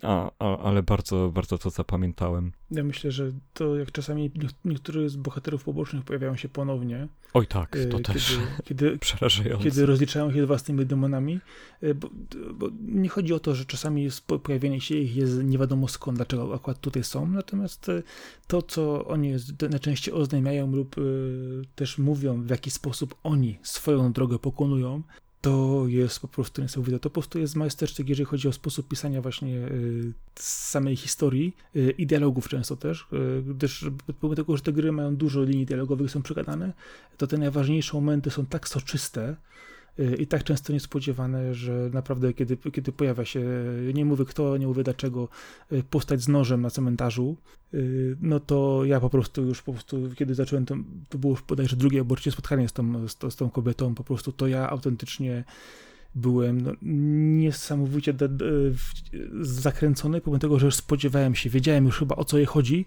Speaker 1: A, a, ale bardzo, bardzo to zapamiętałem.
Speaker 2: Ja myślę, że to jak czasami niektórzy z bohaterów pobocznych pojawiają się ponownie.
Speaker 1: Oj tak, to kiedy, też kiedy, przerażające.
Speaker 2: Kiedy rozliczają się z własnymi demonami, y, bo, bo, nie chodzi o to, że czasami pojawienie się ich jest nie wiadomo skąd, dlaczego akurat tutaj są, natomiast y, to, co oni najczęściej oznajmiają lub y, też mówią, w jaki sposób oni swoją drogę pokonują, to jest po prostu niesamowite. To po prostu jest majstersztyk, jeżeli chodzi o sposób pisania właśnie y, samej historii y, i dialogów często też, y, gdyż pomimo tego, że te gry mają dużo linii dialogowych, są przegadane, to te najważniejsze momenty są tak soczyste, i tak często niespodziewane, że naprawdę kiedy, kiedy pojawia się, nie mówię kto, nie mówię dlaczego, y, postać z nożem na cmentarzu, y, no to ja po prostu już po prostu, kiedy zacząłem, to, to było bodajże drugie albo spotkanie z tą, z, z tą kobietą, po prostu to ja autentycznie byłem no, niesamowicie de, de, zakręcony, pomimo tego, że już spodziewałem się, wiedziałem już chyba o co jej chodzi,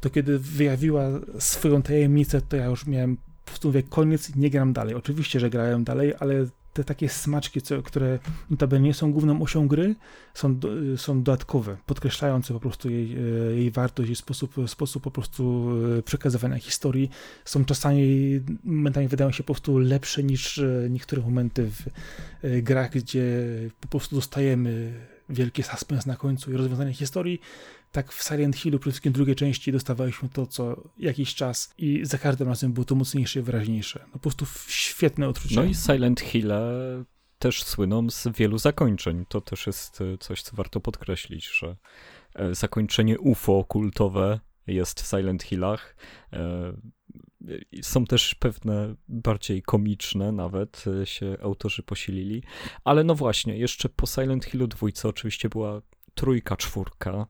Speaker 2: to kiedy wyjawiła swoją tajemnicę, to ja już miałem po prostu mówię, koniec, nie gram dalej. Oczywiście, że grałem dalej, ale te takie smaczki, co, które notabene nie są główną osią gry, są, są dodatkowe, podkreślające po prostu jej, e, jej wartość, jej sposób, sposób po prostu e, przekazywania historii. Są czasami, momentami wydają się po prostu lepsze niż niektóre momenty w grach, gdzie po prostu dostajemy wielki suspens na końcu i rozwiązanie historii, tak w Silent Hillu, przede wszystkim drugiej części, dostawaliśmy to co jakiś czas i za każdym razem było to mocniejsze i wyraźniejsze. No po prostu świetne odczucie.
Speaker 1: No i Silent Hill też słyną z wielu zakończeń. To też jest e, coś, co warto podkreślić, że e, zakończenie UFO kultowe jest w Silent Hillach. E, są też pewne bardziej komiczne nawet się autorzy posilili. Ale no właśnie, jeszcze po Silent Hillu dwójce oczywiście była trójka, czwórka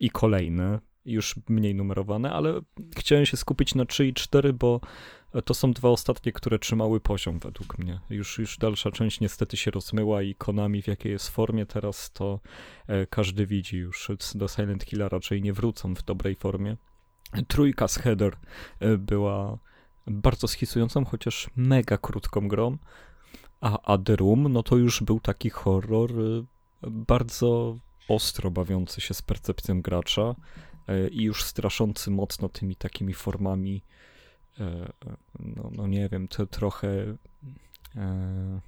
Speaker 1: i kolejne, już mniej numerowane, ale chciałem się skupić na 3 i 4, bo to są dwa ostatnie, które trzymały poziom według mnie. Już, już dalsza część niestety się rozmyła i Konami w jakiej jest formie teraz, to e, każdy widzi już. Do Silent Hilla raczej nie wrócą w dobrej formie. Trójka z Header e, była bardzo schisującą, chociaż mega krótką grą, a, a The Room, no to już był taki horror e, bardzo ostro bawiący się z percepcją gracza i już straszący mocno tymi takimi formami E, no, no nie wiem, to trochę e,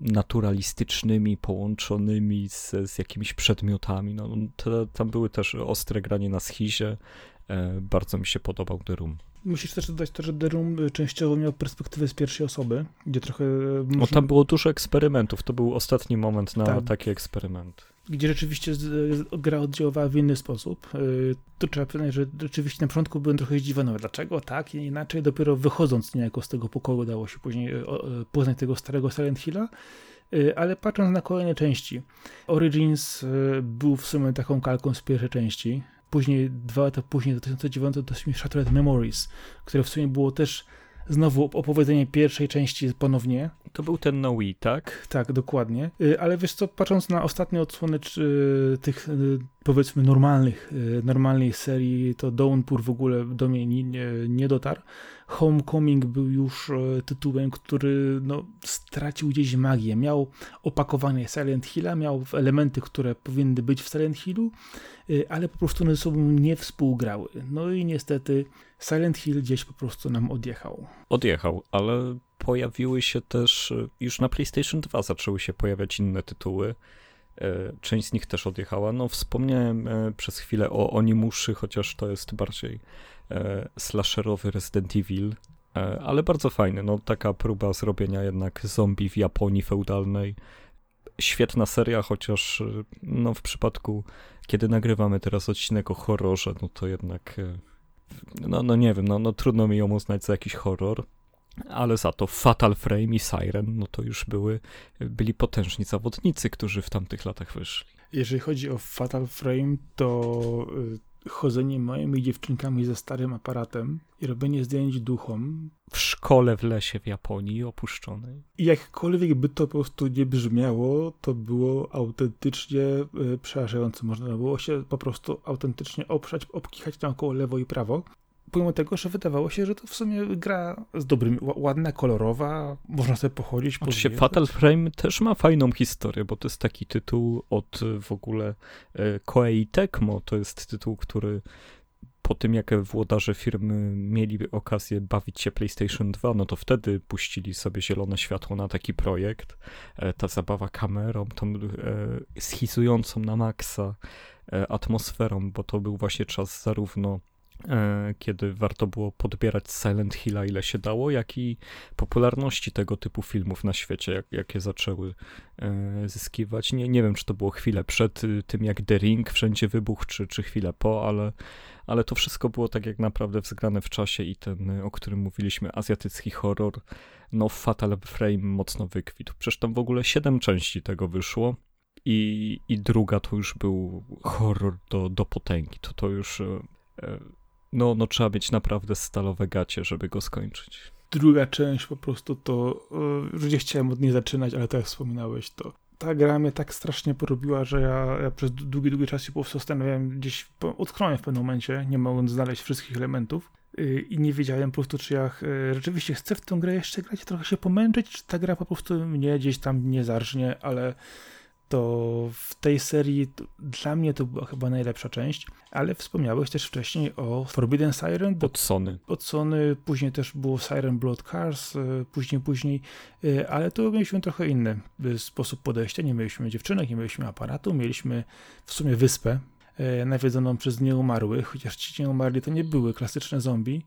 Speaker 1: naturalistycznymi, połączonymi z, z jakimiś przedmiotami. No, to, tam były też ostre granie na schizie. E, bardzo mi się podobał The Room.
Speaker 2: Musisz też dodać to, że The Room częściowo miał perspektywę z pierwszej osoby, gdzie trochę...
Speaker 1: Można... No tam było dużo eksperymentów, to był ostatni moment na tak. taki eksperyment
Speaker 2: gdzie rzeczywiście gra oddziaływała w inny sposób. Y, to trzeba przyznać, że rzeczywiście na początku byłem trochę zdziwiony, dlaczego tak, i inaczej. Dopiero wychodząc niejako z tego pokoju dało się później y, y, poznać tego starego Silent Hilla. Ale patrząc na kolejne części, Origins był w sumie taką kalką z pierwszej części. Później, dwa lata później, 2009, to jest Shattered Memories, które w sumie było też znowu opowiedzenie pierwszej części ponownie.
Speaker 1: To był ten No Wii, tak?
Speaker 2: Tak, dokładnie. Y, ale wiesz co, patrząc na ostatnie odsłony czy, tych y, powiedzmy normalnych, y, normalnej serii, to Downpour w ogóle do mnie nie, nie, nie dotarł. Homecoming był już tytułem, który no, stracił gdzieś magię. Miał opakowanie Silent Hilla, miał elementy, które powinny być w Silent Hillu, ale po prostu one ze sobą nie współgrały. No i niestety Silent Hill gdzieś po prostu nam odjechał.
Speaker 1: Odjechał, ale pojawiły się też, e, już na PlayStation 2 zaczęły się pojawiać inne tytuły. E, część z nich też odjechała. No, wspomniałem e, przez chwilę o Onimuszy, chociaż to jest bardziej slasherowy Resident Evil, ale bardzo fajny. No, taka próba zrobienia jednak zombie w Japonii feudalnej. Świetna seria, chociaż no, w przypadku, kiedy nagrywamy teraz odcinek o horrorze, no to jednak no, no nie wiem, no, no trudno mi ją uznać za jakiś horror, ale za to Fatal Frame i Siren, no to już były, byli potężni zawodnicy, którzy w tamtych latach wyszli.
Speaker 2: Jeżeli chodzi o Fatal Frame, to y, chodzenie małymi dziewczynkami ze starym aparatem i robienie zdjęć duchom.
Speaker 1: W szkole w lesie w Japonii opuszczonej.
Speaker 2: I jakkolwiek by to po prostu nie brzmiało, to było autentycznie y, przerażające. Można było się po prostu autentycznie oprzeć, obkichać naokoło lewo i prawo pomimo tego, że wydawało się, że to w sumie gra z dobrym, ładna, kolorowa, można sobie pochodzić.
Speaker 1: Oczywiście Fatal Frame też ma fajną historię, bo to jest taki tytuł od w ogóle e, Koei Tecmo, to jest tytuł, który po tym, jak włodarze firmy mieli okazję bawić się PlayStation 2, no to wtedy puścili sobie zielone światło na taki projekt. E, ta zabawa kamerą, tą e, schizującą na maksa atmosferą, bo to był właśnie czas zarówno E, kiedy warto było podbierać Silent Hilla ile się dało, jak i popularności tego typu filmów na świecie, jak, jakie zaczęły e, zyskiwać. Nie, nie wiem, czy to było chwilę przed y, tym, jak The Ring wszędzie wybuchł, czy, czy chwilę po, ale, ale to wszystko było tak jak naprawdę wzgrane w czasie i ten, o którym mówiliśmy, azjatycki horror, no Fatal Frame mocno wykwitł. Przecież tam w ogóle siedem części tego wyszło. I, I druga to już był horror do, do potęgi. To, to już e, no, no trzeba mieć naprawdę stalowe gacie, żeby go skończyć.
Speaker 2: Druga część po prostu to, już nie chciałem od niej zaczynać, ale tak jak wspominałeś, to ta gra mnie tak strasznie porobiła, że ja, ja przez długi, długi czas się po prostu zastanawiałem, gdzieś utknąłem w pewnym momencie, nie mogąc znaleźć wszystkich elementów y, i nie wiedziałem po prostu, czy ja y, rzeczywiście chcę w tę grę jeszcze grać, trochę się pomęczyć, czy ta gra po prostu mnie gdzieś tam nie zarżnie, ale to w tej serii dla mnie to była chyba najlepsza część, ale wspomniałeś też wcześniej o Forbidden Siren.
Speaker 1: Od Sony.
Speaker 2: Od Sony, później też było Siren Blood Cars, e, później, później, e, ale tu mieliśmy trochę inny e, sposób podejścia. Nie mieliśmy dziewczynek, nie mieliśmy aparatu, mieliśmy w sumie wyspę, nawiedzoną przez nieumarłych, chociaż ci nieumarli to nie były klasyczne zombie.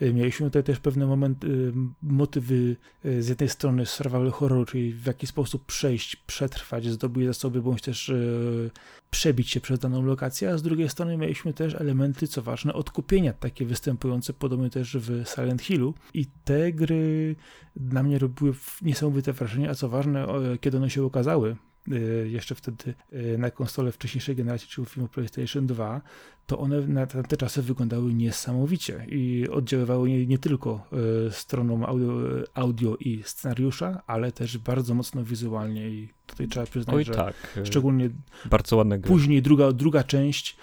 Speaker 2: E, mieliśmy tutaj też pewne momenty, motywy z jednej strony survival horroru, czyli w jaki sposób przejść, przetrwać, zdobyć zasoby, bądź też przebić się przez daną lokację, a z drugiej strony mieliśmy też elementy, co ważne, odkupienia, takie występujące podobnie też w Silent Hillu i te gry na mnie robiły niesamowite wrażenie, a co ważne, kiedy one się ukazały, jeszcze wtedy y, na konsole wcześniejszej generacji, czyli filmu PlayStation 2, to one na te czasy wyglądały niesamowicie i oddziaływały nie, nie tylko y, stroną audio, audio, i scenariusza, ale też bardzo mocno wizualnie i tutaj trzeba przyznać, Oj, że tak. szczególnie
Speaker 1: bardzo ładne
Speaker 2: gry. później druga, druga część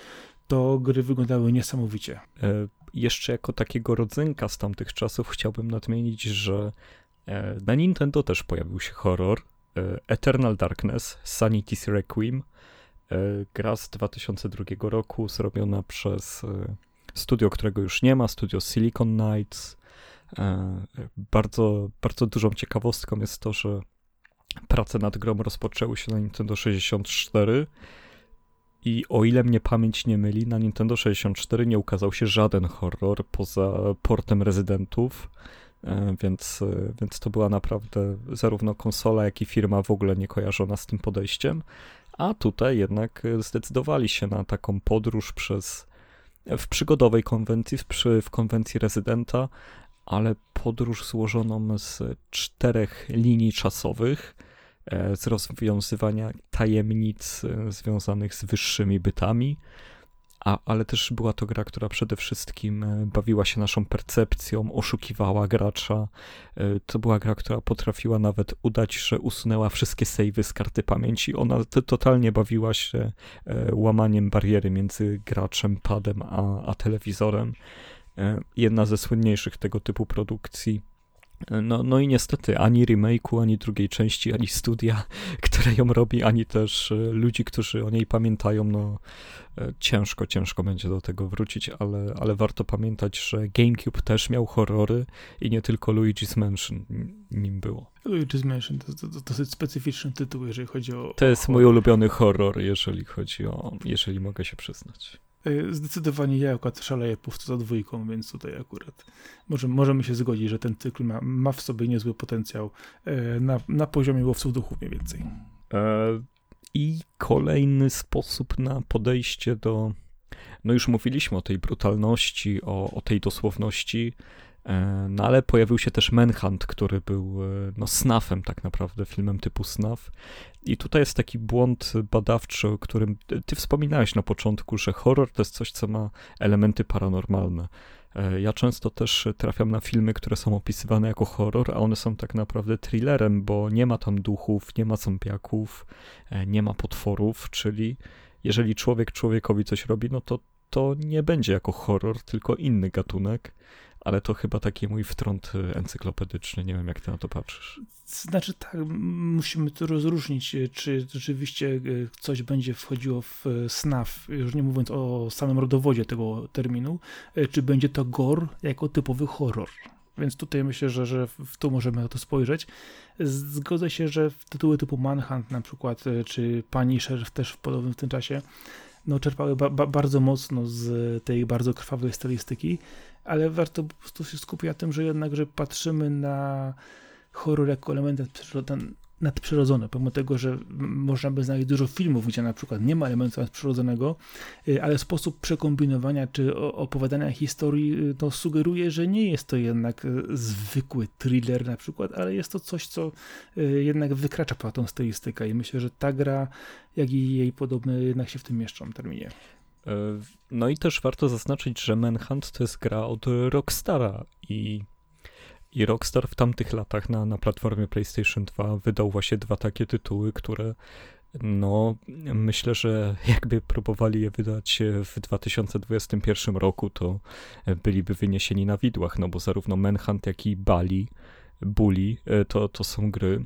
Speaker 2: to gry wyglądały niesamowicie.
Speaker 1: Jeszcze jako takiego rodzynka z tamtych czasów chciałbym nadmienić, że e, na Nintendo też pojawił się horror, Eternal Darkness, Sanity's Requiem, e, gra z 2002 roku, zrobiona przez e, studio, którego już nie ma, studio Silicon Knights. Bardzo, bardzo dużą ciekawostką jest to, że prace nad grą rozpoczęły się na Nintendo 64 i o ile mnie pamięć nie myli, na Nintendo 64 nie ukazał się żaden horror poza portem rezydentów. E, więc, e, więc to była naprawdę zarówno konsola, jak i firma w ogóle nie kojarzona z tym podejściem. A tutaj jednak zdecydowali się na taką podróż przez w przygodowej konwencji, w, przy, w konwencji rezydenta, ale podróż złożoną z czterech linii czasowych, e, z rozwiązywania tajemnic związanych z wyższymi bytami, a, ale też była to gra, która przede wszystkim e, bawiła się naszą percepcją, oszukiwała gracza. E, to była gra, która potrafiła nawet udać, że usunęła wszystkie savey z karty pamięci. Ona totalnie bawiła się e, łamaniem bariery między graczem, padem a, a telewizorem. Jedna ze słynniejszych tego typu produkcji no, no i niestety ani remake'u, ani drugiej części, ani studia, które ją robi, ani też e, ludzi, którzy o niej pamiętają, no e, ciężko, ciężko będzie do tego wrócić, ale, ale warto pamiętać, że GameCube też miał horrory i nie tylko Luigi's Mansion nim było.
Speaker 2: Luigi's Mansion to, to, to dosyć specyficzny tytuł, jeżeli chodzi o...
Speaker 1: To jest mój ulubiony horror, jeżeli chodzi o... jeżeli mogę się przyznać.
Speaker 2: E, zdecydowanie ja akurat szaleję po za dwójką, więc tutaj akurat może, możemy się zgodzić, że ten cykl ma, ma w sobie niezły potencjał e, na, na poziomie łowców duchów mniej więcej. E,
Speaker 1: I kolejny sposób na podejście do. No już mówiliśmy o tej brutalności, o, o tej dosłowności. E, no ale pojawił się też Manhunt, który był e, no, snafem tak naprawdę, filmem typu snaf. I tutaj jest taki błąd badawczy, o którym ty wspominałeś na początku, że horror to jest coś, co ma elementy paranormalne. E, ja często też trafiam na filmy, które są opisywane jako horror, a one są tak naprawdę thrillerem, bo nie ma tam duchów, nie ma zombiaków, nie ma potworów, czyli jeżeli człowiek człowiekowi coś robi, no to to nie będzie jako horror, tylko inny gatunek ale to chyba taki mój wtrąd y, encyklopedyczny. Nie wiem, jak ty na to patrzysz.
Speaker 2: Znaczy tak, musimy to rozróżnić, y, czy rzeczywiście y, coś będzie wchodziło w snaf, już nie mówiąc o samym rodowodzie tego terminu, czy będzie to gore jako typowy horror. Więc tutaj myślę, że, że w tu możemy na to spojrzeć. Zgodzę się, że tytuły typu Manhunt na przykład, czy Punisher też w podobnym w tym czasie, no, czerpały ba ba bardzo mocno z tej bardzo krwawej stylistyki, ale warto po prostu się skupić na tym, że jednak, że patrzymy na horror jako element nadprzyrodzone, pomimo tego, że można by znaleźć dużo filmów, gdzie na przykład nie ma elementu nadprzyrodzonego, y, ale sposób przekombinowania czy opowiadania historii y, no, sugeruje, że nie jest to jednak y, zwykły thriller na przykład, ale jest to coś, co jednak wykracza poza tą stylistykę i myślę, że ta gra, jak i jej podobne jednak się w tym mieszczą terminie.
Speaker 1: E, no i też warto zaznaczyć, że Manhunt to jest gra od Rockstara i, i Rockstar w tamtych latach na, na platformie PlayStation 2 wydał właśnie dwa takie tytuły, które no myślę, że jakby próbowali je wydać w 2021 roku, to byliby wyniesieni na widłach, no bo zarówno Manhunt, jak i Bali, Bully e, to, to są gry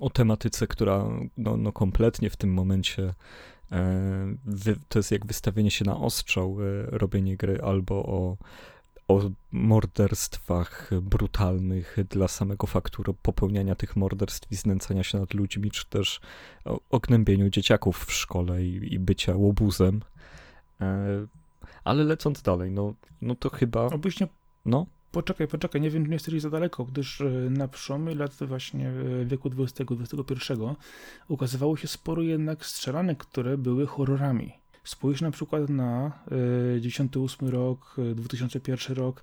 Speaker 1: o tematyce, która no, no kompletnie w tym momencie E, to jest jak wystawienie się na ostrzał, e, robienie gry albo o, o morderstwach brutalnych dla samego faktu popełniania tych morderstw i znęcania się nad ludźmi, czy też o, o gnębieniu dzieciaków w szkole i, i bycia łobuzem. E, ale lecąc dalej, no, no to chyba...
Speaker 2: Obyś nie...
Speaker 1: No?
Speaker 2: Poczekaj, poczekaj, nie wiem, czy nie jesteś za daleko, gdyż na przełomie lat właśnie wieku XX-XXI ukazywało się sporo jednak strzelanek, które były horrorami. Spójrz na przykład na y, 98 rok, 2001 rok,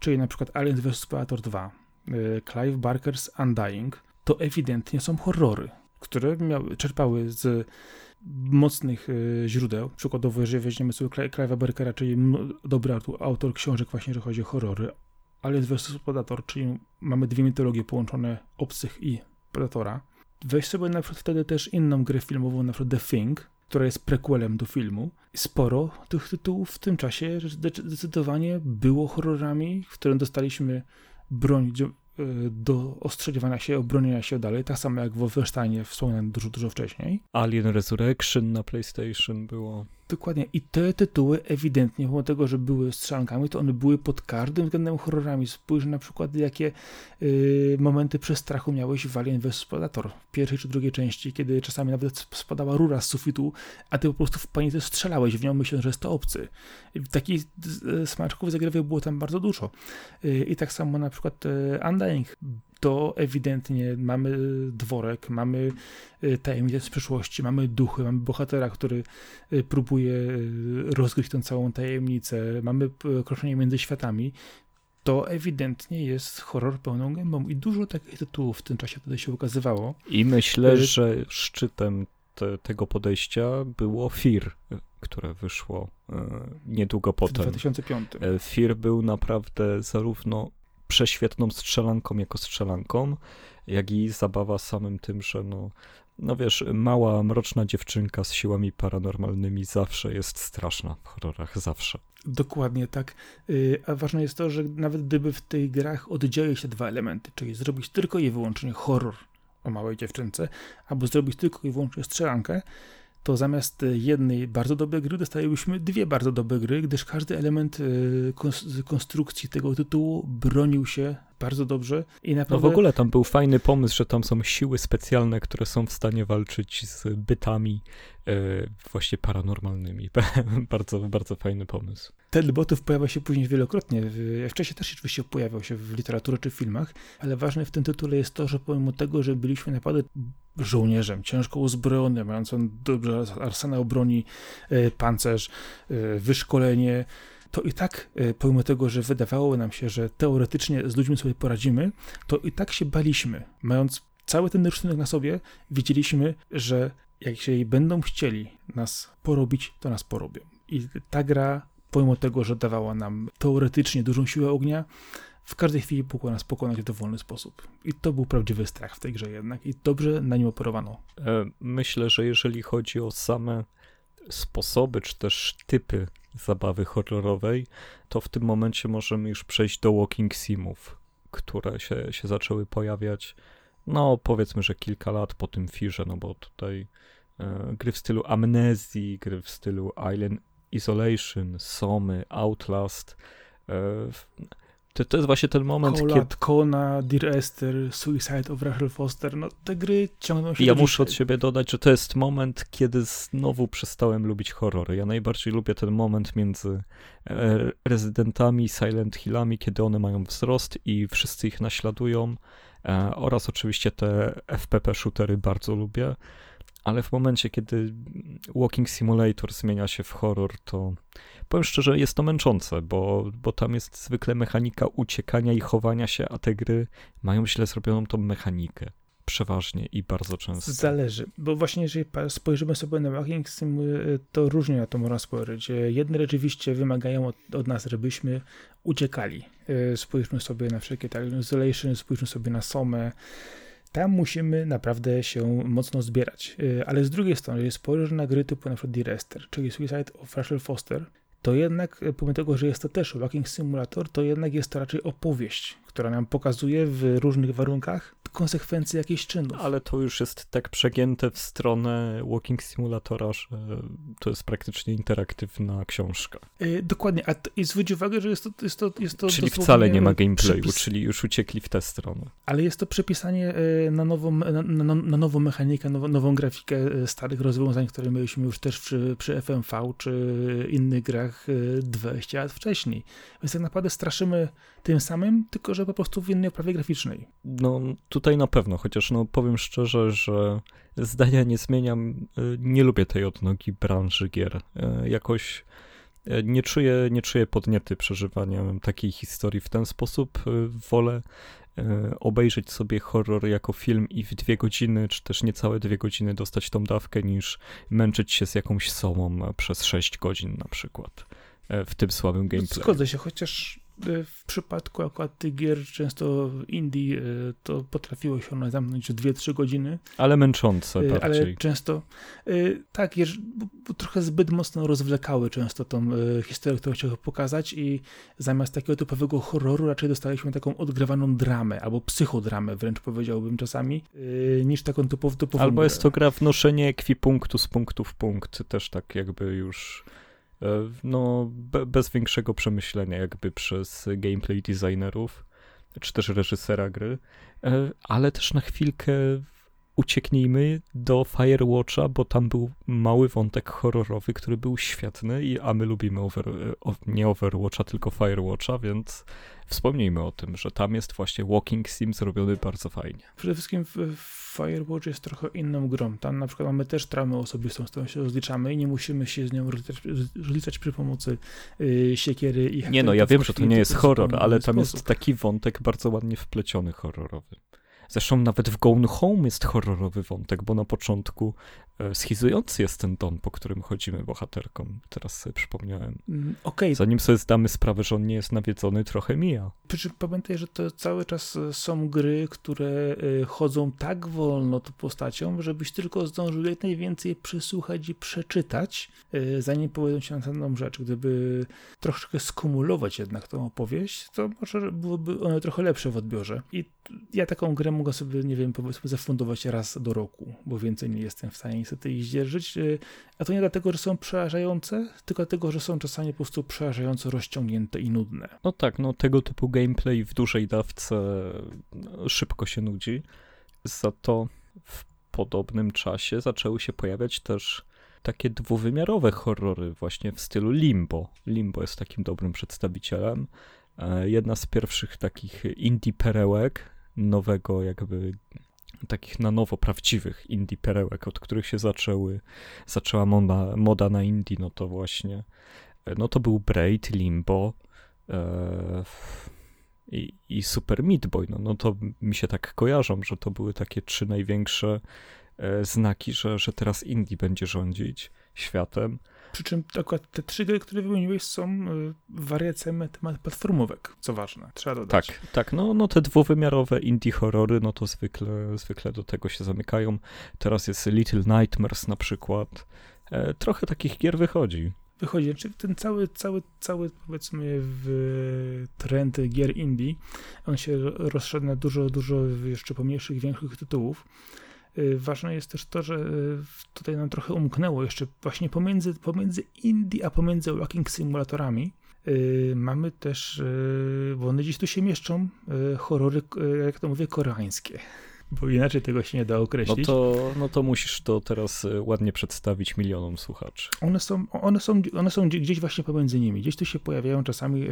Speaker 2: czyli na przykład Aliens vs Predator 2, y, Clive Barker's Undying, to ewidentnie są horrory, które miały, czerpały z mocnych y, źródeł. Przykładowo, jeżeli weźmiemy sobie Clive'a Barkera, czyli dobry autor, autor książek właśnie, jeżeli chodzi o horrory, Aliens vs Predator, czyli mamy dwie mitologie połączone obcych i Predatora. Weź sobie na przykład wtedy też inną grę filmową, na przykład The Thing, która jest prequelem do filmu. Sporo tych tytułów w tym czasie zdecydowanie było horrorami, w którym dostaliśmy broń Y, do ostrzeliwania się, obronienia się dalej, tak samo jak w Wolfensteinie wspomniałem dużo, dużo wcześniej.
Speaker 1: Alien Resurrection na PlayStation było.
Speaker 2: Dokładnie. I te tytuły ewidentnie, pomimo tego, że były strzelankami, to one były pod każdym względem horrorami. Spójrz na przykład, jakie y, momenty przestrachu miałeś w Alien vs Predator w pierwszej czy drugiej części, kiedy czasami nawet spadała rura z sufitu, a ty po prostu w panice strzelałeś w nią, myśląc, że jest to obcy. Takich y, smaczków zagrywy było tam bardzo dużo. Y, I tak samo na przykład y, Undying to ewidentnie mamy dworek, mamy y, tajemnicę z przeszłości, mamy duchy, mamy bohatera, który y, próbuje y, rozgryźć tę całą tajemnicę, mamy kroczenie między światami. To ewidentnie jest horror pełną gębą i dużo takich tytułów w tym czasie wtedy się ukazywało.
Speaker 1: I myślę, że szczytem te, tego podejścia było Fear, które wyszło niedługo potem.
Speaker 2: W 2005.
Speaker 1: Fear był naprawdę zarówno prześwietną strzelanką jako strzelanką, jak i zabawa samym tym, że no, no wiesz, mała, mroczna dziewczynka z siłami paranormalnymi zawsze jest straszna w horrorach, zawsze.
Speaker 2: Dokładnie tak. Y, a ważne jest to, że nawet gdyby w tych grach oddzielić się dwa elementy, czyli zrobić tylko i wyłącznie horror o małej dziewczynce, albo zrobić tylko i wyłącznie strzelankę, to zamiast jednej bardzo dobrej gry dostalibyśmy dwie bardzo dobre gry, gdyż każdy element e, konstrukcji tego tytułu bronił się bardzo dobrze i naprawdę...
Speaker 1: No w ogóle tam był fajny pomysł, że tam są siły specjalne, które są w stanie walczyć z bytami e, właśnie paranormalnymi. bardzo, bardzo fajny pomysł.
Speaker 2: Ten botów pojawia się później wielokrotnie. Wcześniej też oczywiście pojawiał się w literaturze czy w filmach, ale ważne w tym tytule jest to, że pomimo tego, że byliśmy naprawdę żołnierzem, ciężko uzbrojonym, mającym dobrze arsenał broni, e, pancerz, e, wyszkolenie, to i tak, e, pomimo tego, że wydawało nam się, że teoretycznie z ludźmi sobie poradzimy, to i tak się baliśmy. Mając cały ten rysunek na sobie, wiedzieliśmy, że jak się będą chcieli nas porobić, to nas porobią. I ta gra, pomimo tego, że dawała nam teoretycznie dużą siłę ognia, w każdej chwili mógł nas pokonać w dowolny sposób. I to był prawdziwy strach w tej grze jednak i dobrze na nim operowano.
Speaker 1: E, myślę, że jeżeli chodzi o same sposoby, czy też typy zabawy horrorowej, to w tym momencie możemy już przejść do walking simów, które się, się zaczęły pojawiać, no powiedzmy, że kilka lat po tym firze, no bo tutaj e, gry w stylu Amnezji, gry w stylu Island Isolation, Somy, Outlast, e, to, to jest właśnie ten moment,
Speaker 2: Colat, kiedy... Kona, Dear Esther, Suicide of Rachel Foster, no te gry ciągną się
Speaker 1: Ja muszę od siebie dodać, że to jest moment, kiedy znowu przestałem lubić horrory. Ja najbardziej lubię ten moment między e, rezydentami, Silent Hillami, kiedy one mają wzrost i wszyscy ich naśladują e, oraz oczywiście te FPP shootery bardzo lubię ale w momencie, kiedy Walking Simulator zmienia się w horror, to powiem szczerze, jest to męczące, bo, bo tam jest zwykle mechanika uciekania i chowania się, a te gry mają źle zrobioną tą mechanikę. Przeważnie i bardzo często.
Speaker 2: Zależy, bo właśnie jeżeli spojrzymy sobie na Walking Simulator, to różnie na to można spojrzeć. Jedne rzeczywiście wymagają od, od nas, żebyśmy uciekali. E, spójrzmy sobie na wszelkie tak, Isolation, spójrzmy sobie na Somę, tam musimy naprawdę się mocno zbierać. Y, ale z drugiej strony, jeżeli spojrzysz na gry typu na przykład Direster, czyli Suicide of Rachel Foster, to jednak, y, pomimo tego, że jest to też walking simulator, to jednak jest to raczej opowieść, która nam pokazuje w różnych warunkach konsekwencje jakichś czynów.
Speaker 1: Ale to już jest tak przegięte w stronę Walking Simulatora, że to jest praktycznie interaktywna książka.
Speaker 2: Yy, dokładnie, a t- i zwróć uwagę, że jest to... Jest to, jest to
Speaker 1: czyli wcale nie ma gameplayu, przypis... czyli już uciekli w tę stronę.
Speaker 2: Ale jest to przepisanie na nową, na, na, na nową mechanikę, nową, nową grafikę starych rozwiązań, które mieliśmy już też przy, przy FMV czy innych grach 20 lat wcześniej. Więc tak naprawdę straszymy tym samym, tylko że po prostu w innej oprawie graficznej.
Speaker 1: No tutaj na pewno, chociaż no powiem szczerze, że zdania nie zmieniam. Y, nie lubię tej odnogi branży gier. Y, jakoś y, nie czuję, nie czuję podniety przeżywania takiej historii w ten sposób. Wolę obejrzeć sobie horror jako film i w dwie godziny, czy też niecałe dwie godziny dostać tą dawkę, niż męczyć się z jakąś somą przez sześć godzin na przykład w tym słabym gameplay.
Speaker 2: Zgodzę się, chociaż w przypadku akurat tych gier, często indie, e, to potrafiło się one zamknąć w 2-3 godziny.
Speaker 1: Ale męczące
Speaker 2: e,
Speaker 1: bardziej.
Speaker 2: Ale często, tak, bo trochę zbyt mocno rozwlekały często tą historię, którą chciały pokazać i zamiast takiego typowego horroru raczej dostaliśmy taką odgrywaną dramę, albo psychodramę wręcz powiedziałbym czasami, niż taką typową,
Speaker 1: Albo jest to gra w noszenie ekwipunktu z punktu w punkt, też tak jakby już E, no, be, bez większego przemyślenia jakby przez gameplay designerów, czy też reżysera gry, e, ale też na chwilkę ucieknijmy do Firewatcha, bo tam był mały wątek horrorowy, który był świetny, i, a my lubimy over, nie Overwatcha, tylko Firewatcha, więc wspomnijmy o tym, że tam jest właśnie Walking Sim zrobiony bardzo fajnie.
Speaker 2: Przede wszystkim Firewatch jest trochę inną grą. Tam na przykład mamy też traumę osobistą, z którą się rozliczamy i nie musimy się z nią rozliczać, rozliczać przy pomocy yy, siekiery i
Speaker 1: Nie no, ja wiem, że to nie jest horror, ale tam jest taki wątek bardzo ładnie wpleciony horrorowy. Zresztą nawet w Gone Home jest horrorowy wątek, bo na początku e, schizujący jest ten dom, po którym chodzimy bohaterkom. Teraz sobie przypomniałem. Mm, okay. Zanim sobie zdamy sprawę, że on nie jest nawiedzony, trochę mija.
Speaker 2: Przy pamiętaj, że to cały czas e, są gry, które e, chodzą tak wolno tą postacią, żebyś tylko zdążył jak najwięcej przesłuchać i przeczytać, zanim powiedzą się na pewną rzecz. Gdyby troszkę skumulować jednak tą opowieść, to może byłoby one trochę lepsze w odbiorze. I ja taką grę mogę sobie, nie wiem, powiedzmy zafundować raz do roku, bo więcej nie jestem w stanie niestety ich zdzierżyć. Y, a to nie dlatego, że są przerażające, tylko dlatego, że są czasami po prostu przerażająco rozciągnięte i nudne.
Speaker 1: No tak, no tego typu gameplay w dużej dawce no, szybko się nudzi. Za to w podobnym czasie zaczęły się pojawiać też takie dwuwymiarowe horrory właśnie w stylu Limbo. Limbo jest takim dobrym przedstawicielem. E, jedna z pierwszych takich indie perełek, nowego jakby takich na nowo prawdziwych indie perełek, od których się zaczęły, zaczęła moda, moda na indie, no to właśnie, no to był Braid, Limbo e, i, i Super Meat Boy, no, no to mi się tak kojarzą, że to były takie trzy największe e, znaki, że, że teraz indie będzie rządzić światem.
Speaker 2: Przy czym akurat te trzy gry, które wymieniłeś, są y, wariacjami na temat platformówek, co ważne, trzeba dodać.
Speaker 1: Tak, tak, no, no te dwuwymiarowe indie horrory, no to zwykle, zwykle do tego się zamykają. Teraz jest Little Nightmares na przykład. E, trochę takich gier wychodzi.
Speaker 2: Wychodzi, czy ten cały, cały, cały powiedzmy w trend gier indie, on się rozszedł na dużo, dużo jeszcze pomniejszych, większych tytułów. Y, ważne jest też to, że y, tutaj nam trochę umknęło jeszcze właśnie pomiędzy, pomiędzy Indie a pomiędzy walking simulatorami. Yy, mamy też, bo one gdzieś tu się mieszczą, horrory, jak to mówię, koreańskie. Bo inaczej tego się nie da określić.
Speaker 1: No to, no to musisz to teraz ładnie przedstawić milionom słuchaczy.
Speaker 2: One są, one, są, one są gdzieś właśnie pomiędzy nimi. Gdzieś tu się pojawiają czasami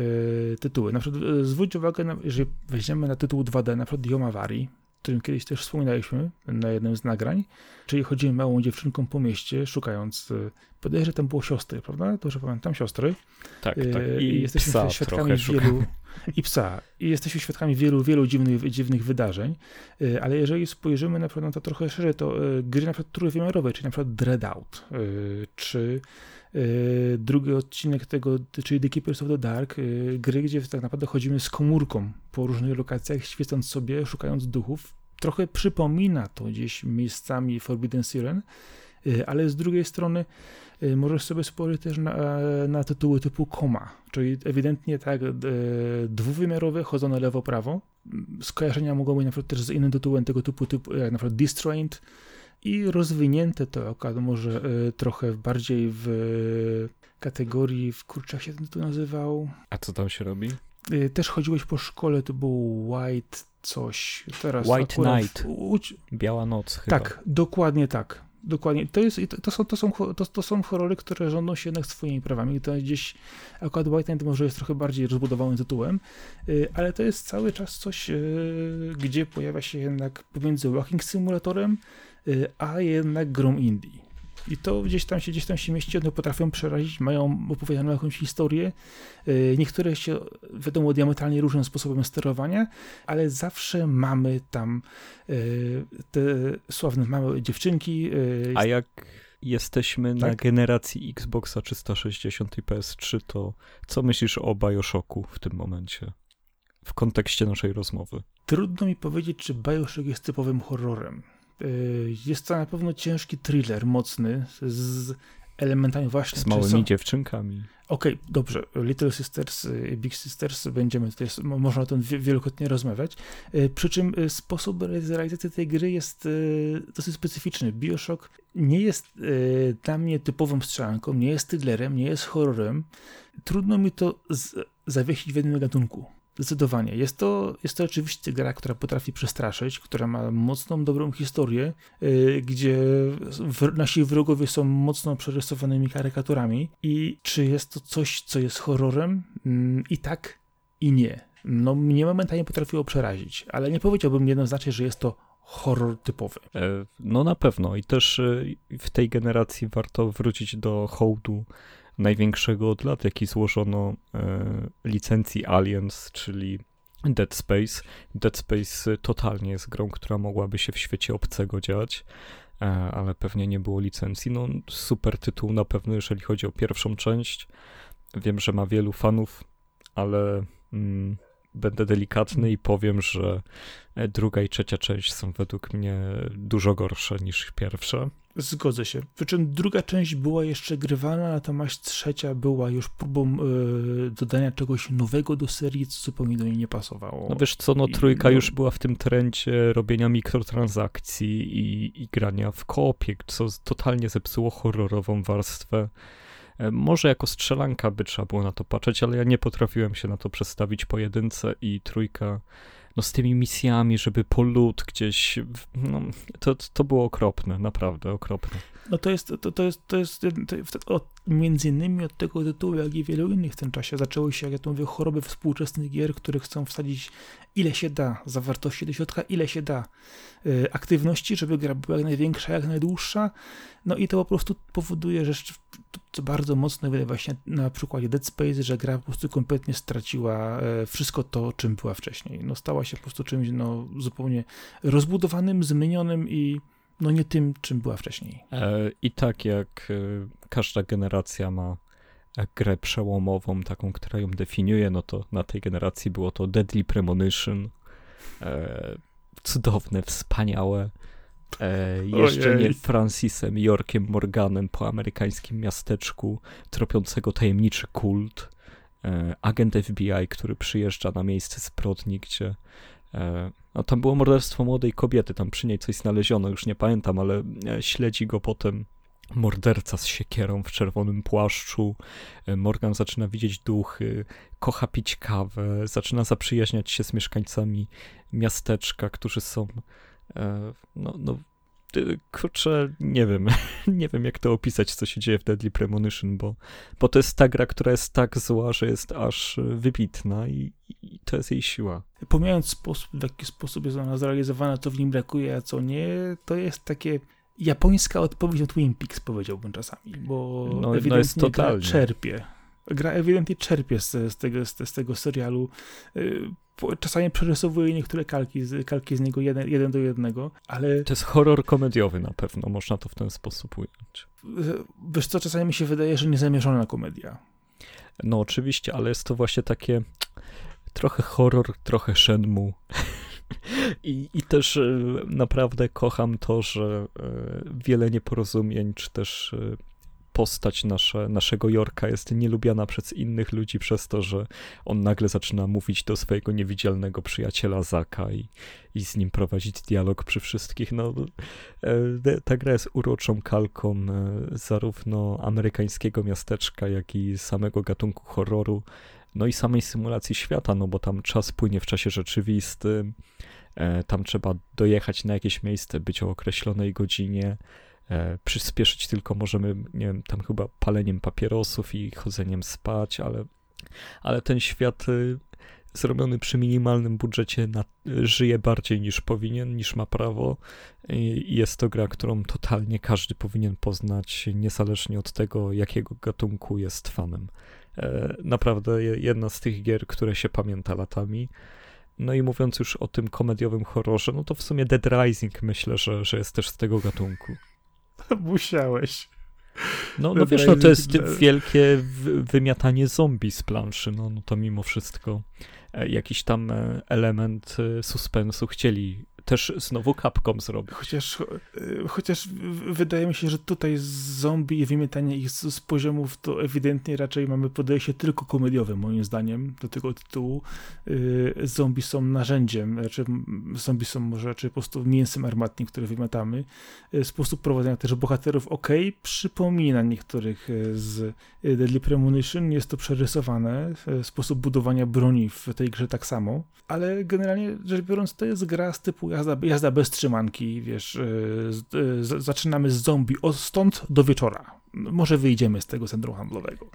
Speaker 2: tytuły. Na przykład zwróć uwagę, na, jeżeli weźmiemy na tytuł 2D, na przykład Yomawari, którym kiedyś też wspominaliśmy na jednym z nagrań, czyli chodzimy małą dziewczynką po mieście, szukając, podejrzewam, że tam było siostry, prawda? To, że pamiętam siostry.
Speaker 1: Tak, tak. I, I jesteśmy świadkami wielu...
Speaker 2: I psa. I jesteśmy świadkami wielu, wielu dziwnych, dziwnych wydarzeń, e, ale jeżeli spojrzymy na przykład na to trochę szerzej, to e, gry na przykład trójwymiarowe, czyli na przykład Dreadout, e, czy drugi odcinek tego, czyli The Keepers of the Dark, gry, gdzie tak naprawdę chodzimy z komórką po różnych lokacjach, świecąc sobie, szukając duchów. Trochę przypomina to gdzieś miejscami Forbidden Siren, ale z drugiej strony możesz sobie spojrzeć też na, na tytuły typu koma, czyli ewidentnie tak dwuwymiarowe, chodzone lewo-prawo. Skojarzenia mogą być na przykład też z innym tytułem tego typu, typu jak na przykład Distrained, i rozwinięte to może trochę bardziej w kategorii, w kurczach się ten tu nazywał.
Speaker 1: A co tam się robi?
Speaker 2: Y, też chodziłeś po szkole, to był White coś. Teraz
Speaker 1: White Night. Biała noc chyba.
Speaker 2: Tak, dokładnie tak. Dokładnie. To, jest, to, są, to, są, to, to są horrory, które rządzą się jednak swoimi prawami. To gdzieś, akurat White Night może jest trochę bardziej rozbudowanym tytułem, y, ale to jest cały czas coś, y, gdzie pojawia się jednak pomiędzy walking simulatorem, a jednak grą indie. I to gdzieś tam się, gdzieś tam się mieści, one potrafią przerazić, mają opowiedzianą jakąś historię. Y, niektóre się, wiadomo, diametralnie różnym sposobem sterowania, ale zawsze mamy tam y, te sławne małe dziewczynki.
Speaker 1: Y, A jak jesteśmy tak? na generacji Xboxa 360 i PS3, to co myślisz o Bioshocku w tym momencie? W kontekście naszej rozmowy.
Speaker 2: Trudno mi powiedzieć, czy Bioshock jest typowym horrorem. Y, jest to na pewno ciężki thriller, mocny, z elementami właśnie...
Speaker 1: Z małymi są... dziewczynkami.
Speaker 2: Okej, okay, dobrze. Little Sisters, y, Big Sisters, będziemy tutaj, można o tym wielokrotnie rozmawiać. Y, przy czym sposób realizacji tej gry jest dosyć specyficzny. Bioshock nie jest dla mnie typową strzelanką, nie jest thrillerem, nie jest horrorem. Trudno mi to zawiesić w jednym gatunku. Zdecydowanie. Jest to, jest to oczywiście gra, która potrafi przestraszyć, która ma mocną, dobrą historię, yy, gdzie w, nasi wrogowie są mocno przerysowanymi karykaturami. I czy jest to coś, co jest horrorem? Yy, I tak, i nie. No, mnie momentami potrafiło przerazić, ale nie powiedziałbym jednoznacznie, że jest to horror typowy.
Speaker 1: E, no na pewno i też e, w tej generacji warto wrócić do hołdu największego od lat, jaki złożono e, licencji Aliens, czyli Dead Space. Dead Space totalnie jest grą, która mogłaby się w świecie obcego dziać, e, ale pewnie nie było licencji. No, super tytuł na pewno, jeżeli chodzi o pierwszą część. Wiem, że ma wielu fanów, ale mm, będę delikatny i powiem, że e, druga i trzecia część są według mnie dużo gorsze niż pierwsza.
Speaker 2: Zgodzę się. Przy czym druga część była jeszcze grywalna, natomiast trzecia była już próbą y, dodania czegoś nowego do serii, co zupełnie do niej nie pasowało.
Speaker 1: No wiesz co, no trójka I, no... już była w tym trendzie robienia mikrotransakcji i, i grania w kopie, co totalnie zepsuło horrorową warstwę. E, może jako strzelanka by trzeba było na to patrzeć, ale ja nie potrafiłem się na to przestawić pojedynce i trójka no z tymi misjami, żeby po lód gdzieś, no, to, to było okropne, naprawdę okropne.
Speaker 2: No to jest, to, to jest, to jest, to jest od, między innymi od tego tytułu, jak i wielu innych w tym czasie zaczęły się, jak ja to mówię, choroby współczesnych gier, które chcą wsadzić ile się da zawartości do środka, ile się da y, aktywności, żeby gra była jak największa, jak najdłuższa, no i to po prostu powoduje, że to bardzo mocno widać właśnie na przykładzie Dead Space, że gra po prostu kompletnie straciła e, wszystko to, czym była wcześniej. No stała się po prostu czymś no, zupełnie rozbudowanym, zmienionym i no nie tym, czym była wcześniej.
Speaker 1: E, I tak jak e, każda generacja ma grę przełomową, taką, która ją definiuje, no to na tej generacji było to Deadly Premonition. cudowne, wspaniałe. E, jeszcze Ojej. nie Francisem Yorkiem Morganem po amerykańskim miasteczku, tropiącego tajemniczy kult. E, agent FBI, który przyjeżdża na miejsce zbrodni, gdzie e, no, tam było morderstwo młodej kobiety, tam przy niej coś znaleziono, już nie pamiętam, ale e, śledzi go potem morderca z siekierą w czerwonym płaszczu. E, Morgan zaczyna widzieć duchy, kocha pić kawę, zaczyna zaprzyjaźniać się z mieszkańcami miasteczka, którzy są E, no, no kurczę, nie wiem, nie wiem jak to opisać, co się dzieje w Deadly Premonition, bo, bo to jest ta gra, która jest tak zła, że jest aż wybitna i, i to jest jej siła.
Speaker 2: Pomijając sposób, w jaki sposób jest ona zrealizowana, to w nim brakuje, a co nie, to jest takie japońska odpowiedź na Twin Peaks, powiedziałbym czasami, bo no, ewidentnie no jest totalnie. czerpie gra ewidentnie czerpie z, z, tego, z, z, tego serialu. Czasami przerysowuje niektóre kalki, kalki z niego jeden, jeden do jednego, ale...
Speaker 1: To jest horror komediowy na pewno, można to w ten sposób ująć.
Speaker 2: Wiesz co, czasami mi się wydaje, że niezamierzona komedia.
Speaker 1: No oczywiście, ale jest to właśnie takie trochę horror, trochę Shenmue. I, I też naprawdę kocham to, że wiele nieporozumień, czy też postać nasze, naszego Jorka jest nielubiana przez innych ludzi przez to, że on nagle zaczyna mówić do swojego niewidzialnego przyjaciela Zaka i, i z nim prowadzić dialog przy wszystkich. No, e, ta gra jest uroczą kalką e, zarówno amerykańskiego miasteczka, jak i samego gatunku horroru, no i samej symulacji świata, no bo tam czas płynie w czasie rzeczywistym, e, tam trzeba dojechać na jakieś miejsce, być o określonej godzinie, przyspieszyć tylko możemy, nie wiem, tam chyba paleniem papierosów i chodzeniem spać, ale, ale ten świat y, zrobiony przy minimalnym budżecie na, żyje bardziej niż powinien, niż ma prawo. I jest to gra, którą totalnie każdy powinien poznać, niezależnie od tego, jakiego gatunku jest fanem. E, naprawdę jedna z tych gier, które się pamięta latami. No i mówiąc już o tym komediowym horrorze, no to w sumie Dead Rising myślę, że, że jest też z tego gatunku.
Speaker 2: Musiałeś.
Speaker 1: No, no wiesz, no to jest wielkie wymiatanie zombie z planszy, no, no to mimo wszystko e, jakiś tam e, element e, suspensu chcieli też znowu kapką zrobić.
Speaker 2: Chociaż, e, chociaż wydaje mi się, że tutaj zombie i wymietanie ich z, z, poziomów to ewidentnie raczej mamy podejście tylko komediowe moim zdaniem do tego tytułu. E, zombie są narzędziem, raczej zombie są może raczej po prostu mięsem armatnim, które wymiatamy. E, sposób prowadzenia też bohaterów ok, przypomina niektórych z Deadly Premonition, jest to przerysowane, sposób budowania broni w tej grze tak samo, ale generalnie rzecz biorąc to jest gra z typu jazda, jazda bez trzymanki, wiesz, yy, z, zaczynamy z zombie od stąd do wieczora. Może wyjdziemy z tego centrum handlowego.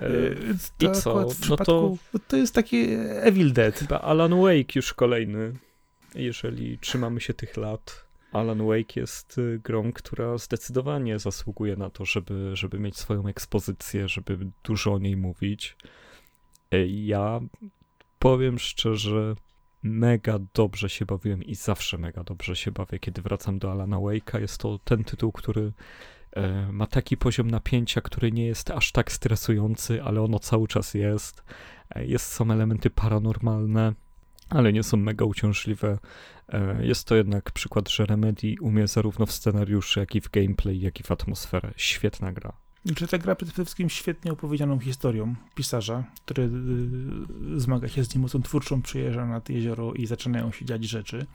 Speaker 1: Yy, I co?
Speaker 2: W no to... to jest taki Evil Dead.
Speaker 1: Chyba Alan Wake już kolejny, jeżeli trzymamy się tych lat. Alan Wake jest y, grą, która zdecydowanie zasługuje na to, żeby, żeby mieć swoją ekspozycję, żeby dużo o niej mówić. Ja powiem szczerze, mega dobrze się bawiłem i zawsze mega dobrze się bawię, kiedy wracam do Alana Wake'a. Jest to ten tytuł, który e, ma taki poziom napięcia, który nie jest aż tak stresujący, ale ono cały czas jest. E, jest, są elementy paranormalne, ale nie są mega uciążliwe. E, jest to jednak przykład, że Remedy umie zarówno w scenariuszy, jak i w gameplay, jak i w atmosferę. Świetna gra.
Speaker 2: Czy ta gra przede wszystkim świetnie opowiedzianą historią pisarza, który y, zmaga się z niemocą twórczą, przyjeżdża nad jezioro i zaczynają się dziać rzeczy.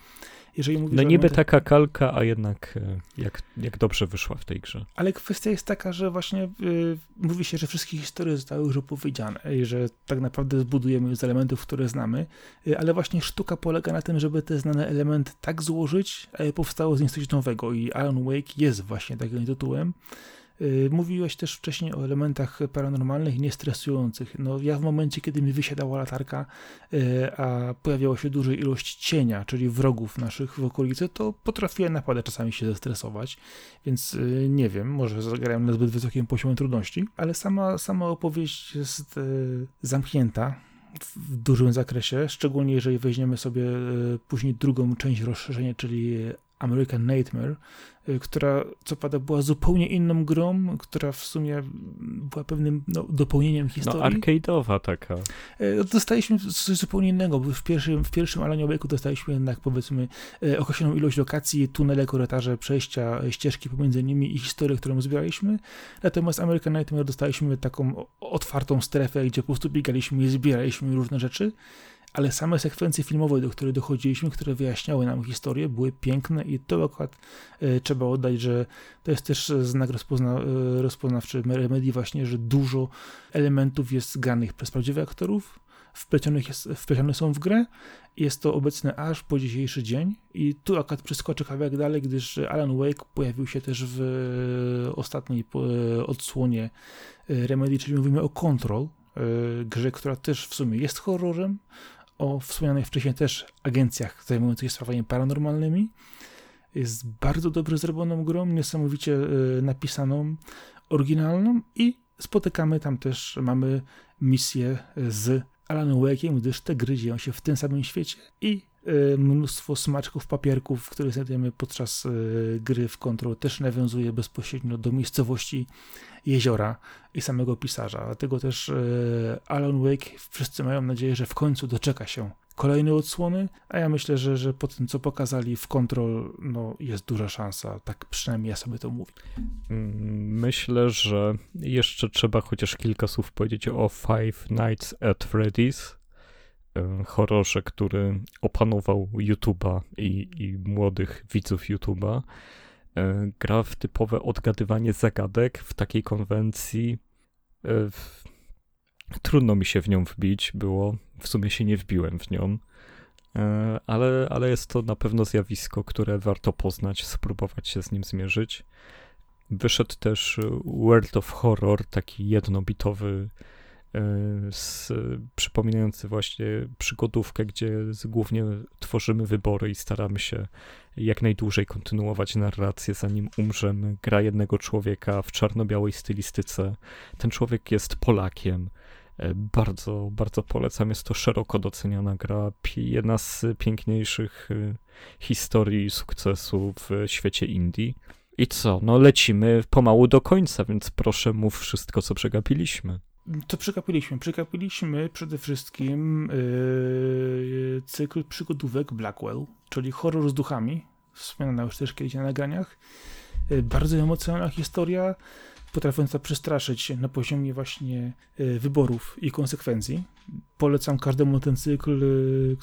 Speaker 1: Jeżeli mówisz, no niby taka kalka, a jednak e, jak, jak dobrze wyszła w tej grze.
Speaker 2: Ale kwestia jest taka, że właśnie y, mówi się, że wszystkie historie zostały już opowiedziane i że tak naprawdę zbudujemy je z elementów, które znamy, y, ale właśnie sztuka polega na tym, żeby te znane elementy tak złożyć, aby powstało z nich coś nowego i Alan Wake jest właśnie takim tytułem, mówiłeś też wcześniej o elementach paranormalnych niestresujących. No, ja w momencie, kiedy mi wysiadała latarka, y, a pojawiała się duża ilość cienia, czyli wrogów naszych w okolicy, to potrafiłem naprawdę czasami się zestresować, więc y, nie wiem, może zagrałem na zbyt wysokim poziomie trudności, ale sama, sama opowieść jest zamknięta w dużym zakresie, szczególnie jeżeli weźmiemy sobie później drugą część rozszerzenia, czyli American Nightmare, y, która co pada była zupełnie inną grą, która w sumie była pewnym no, dopełnieniem historii.
Speaker 1: No arcade'owa taka.
Speaker 2: Y, dostaliśmy coś zupełnie innego, bo w pierwszym, w pierwszym Alanie Wake'u dostaliśmy jednak powiedzmy y, określoną ilość lokacji, tunele, korytarze, przejścia, ścieżki pomiędzy nimi i historię, którą zbieraliśmy. Natomiast American Nightmare dostaliśmy taką otwartą strefę, gdzie po prostu biegaliśmy i zbieraliśmy różne rzeczy ale same sekwencje filmowe, do których dochodziliśmy, które wyjaśniały nam historię, były piękne i to akurat e, trzeba oddać, że to jest też znak rozpozna, e, rozpoznawczy Remedy właśnie, że dużo elementów jest granych przez prawdziwych aktorów, wplecionych wplecione są w grę. Jest to obecne aż po dzisiejszy dzień i tu akurat przeskoczę kawałek dalej, gdyż Alan Wake pojawił się też w ostatniej e, odsłonie Remedy, czyli mówimy o Control, grze, która też w sumie jest horrorem, o wspomnianych wcześniej też agencjach zajmujących się sprawami paranormalnymi. Jest bardzo dobrze zrobioną grą, niesamowicie e, napisaną, oryginalną i spotykamy tam też, mamy misję z Alanem Wake'iem, gdyż te gry dzieją się w tym samym świecie i mnóstwo smaczków, papierków, które znajdziemy podczas e, gry w Control też nawiązuje bezpośrednio do miejscowości jeziora i samego pisarza. Dlatego też e, Alan Wake wszyscy mają nadzieję, że w końcu doczeka się kolejne odsłony, a ja myślę, że, że po tym, co pokazali w Control, no jest duża szansa, tak przynajmniej ja sobie to mówię.
Speaker 1: Mm, myślę, że jeszcze trzeba chociaż kilka słów powiedzieć o Five Nights at Freddy's, horrorze, który opanował YouTube'a i, i młodych widzów YouTube'a. E, gra w typowe odgadywanie zagadek w takiej konwencji. E, trudno mi się w nią wbić było. W sumie się nie wbiłem w nią. E, ale, ale jest to na pewno zjawisko, które warto poznać, spróbować się z nim zmierzyć. Wyszedł też World of Horror, taki jednobitowy z, przypominający właśnie przygodówkę, gdzie głównie tworzymy wybory i staramy się jak najdłużej kontynuować narrację, zanim umrzemy. Gra jednego człowieka w czarno-białej stylistyce. Ten człowiek jest Polakiem. E, bardzo, bardzo polecam. Jest to szeroko doceniana gra. Jedna z piękniejszych e, historii sukcesu w świecie indie. I co? No lecimy pomału do końca, więc proszę mów wszystko, co przegapiliśmy.
Speaker 2: To przegapiliśmy. Przegapiliśmy przede wszystkim yy, cykl przygodówek Blackwell, czyli horror z duchami, wspomniana już też kiedyś na nagraniach. Yy, bardzo emocjonalna historia, potrafiąca przestraszyć na poziomie właśnie yy, wyborów i konsekwencji. Polecam każdemu ten cykl, yy,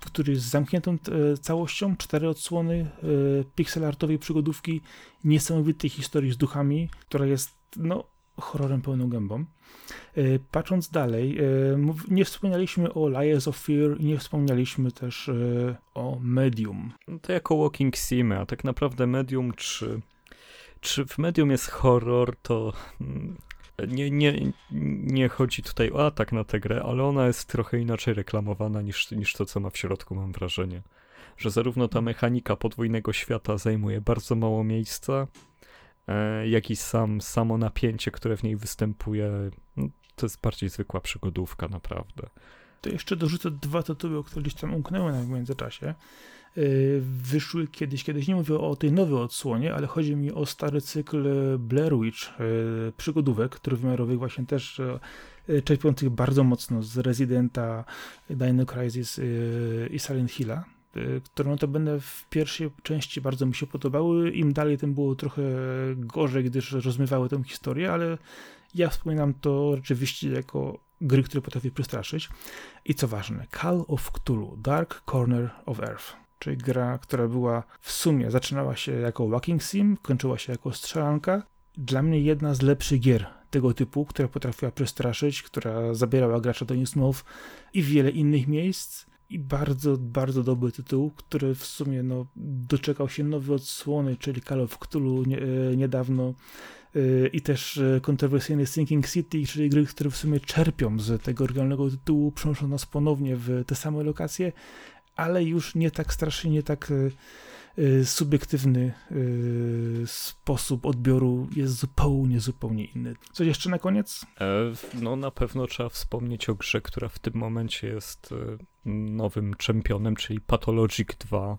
Speaker 2: który jest zamkniętą yy, całością, cztery odsłony pixelartowej przygodówki, niesamowitej historii z duchami, która jest no, horrorem pełną gębą. E, patrząc dalej, e, nie wspomnieliśmy o Liars of Fear i nie wspomnieliśmy też e, o Medium.
Speaker 1: No to jako Walking Sim, a tak naprawdę Medium, czy, czy w Medium jest horror, to mm, nie, nie, nie chodzi tutaj o atak na tę grę, ale ona jest trochę inaczej reklamowana niż, niż to, co ma w środku, mam wrażenie. Że zarówno ta mechanika podwójnego świata zajmuje bardzo mało miejsca, jak i sam, samo napięcie, które w niej występuje, no, to jest bardziej zwykła przygodówka, naprawdę.
Speaker 2: To jeszcze dorzucę dwa tytuły, które gdzieś tam umknęły w międzyczasie. E, wyszły kiedyś, kiedyś nie mówię o tej nowej odsłonie, ale chodzi mi o stary cykl Blair Witch, e, przygodówek trójwymiarowych, właśnie też czerpiących bardzo mocno z Residenta, Dino Crisis i Silent Hilla. Y, które notabene w pierwszej części bardzo mi się podobały. Im dalej, tym było trochę gorzej, gdyż rozmywały tę historię, ale ja wspominam to rzeczywiście jako gry, które potrafię przestraszyć. I co ważne, Call of Cthulhu, Dark Corner of Earth, czyli gra, która była w sumie, zaczynała się jako walking sim, kończyła się jako strzelanka. Dla mnie jedna z lepszych gier tego typu, która potrafiła przestraszyć, która zabierała gracza do Innsmouth i wiele innych miejsc i bardzo, bardzo dobry tytuł, który w sumie no, doczekał się nowej odsłony, czyli Call of Cthulhu nie, e, niedawno e, i też e, kontrowersyjny Sinking City, czyli gry, które w sumie czerpią z tego oryginalnego tytułu, przenoszą nas ponownie w te same lokacje, ale już nie tak strasznie, nie tak subiektywny sposób odbioru jest zupełnie, zupełnie inny. Coś jeszcze na koniec?
Speaker 1: No na pewno trzeba wspomnieć o grze, która w tym momencie jest nowym czempionem, czyli Pathologic 2.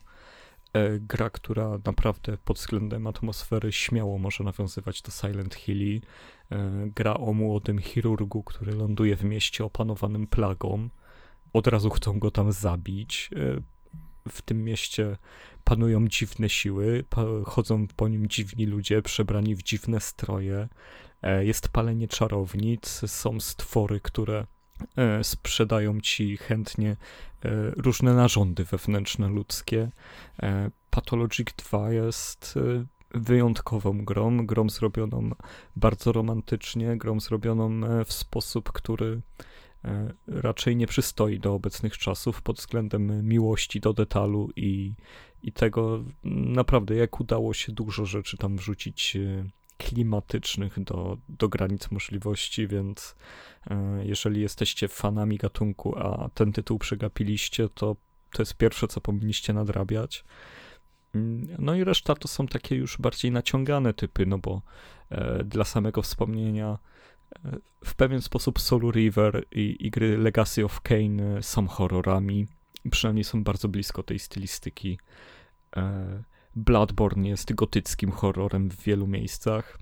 Speaker 1: E, gra, która naprawdę pod względem atmosfery śmiało może nawiązywać do Silent Hilli. Gra o młodym chirurgu, który ląduje w mieście opanowanym plagą. Od razu chcą go tam zabić. W tym mieście panują dziwne siły, chodzą po nim dziwni ludzie przebrani w dziwne stroje. E, jest palenie czarownic, są stwory, które e, sprzedają ci chętnie e, różne narządy wewnętrzne ludzkie. Pathologic 2 jest wyjątkową grą, grą zrobioną bardzo romantycznie, grą zrobioną w sposób, który raczej nie przystoi do obecnych czasów pod względem miłości do detalu i, i tego naprawdę, jak udało się dużo rzeczy tam wrzucić e, klimatycznych do, do granic możliwości, więc e, jeżeli jesteście fanami gatunku, a ten tytuł przegapiliście, to to jest pierwsze, co powinniście nadrabiać. Mm, no i reszta to są takie już bardziej naciągane typy, no bo e, dla samego wspomnienia e, w pewien sposób Soul River i, i gry Legacy of Kane są horrorami, przynajmniej są bardzo blisko tej stylistyki. E, Bloodborne jest gotyckim horrorem w wielu miejscach.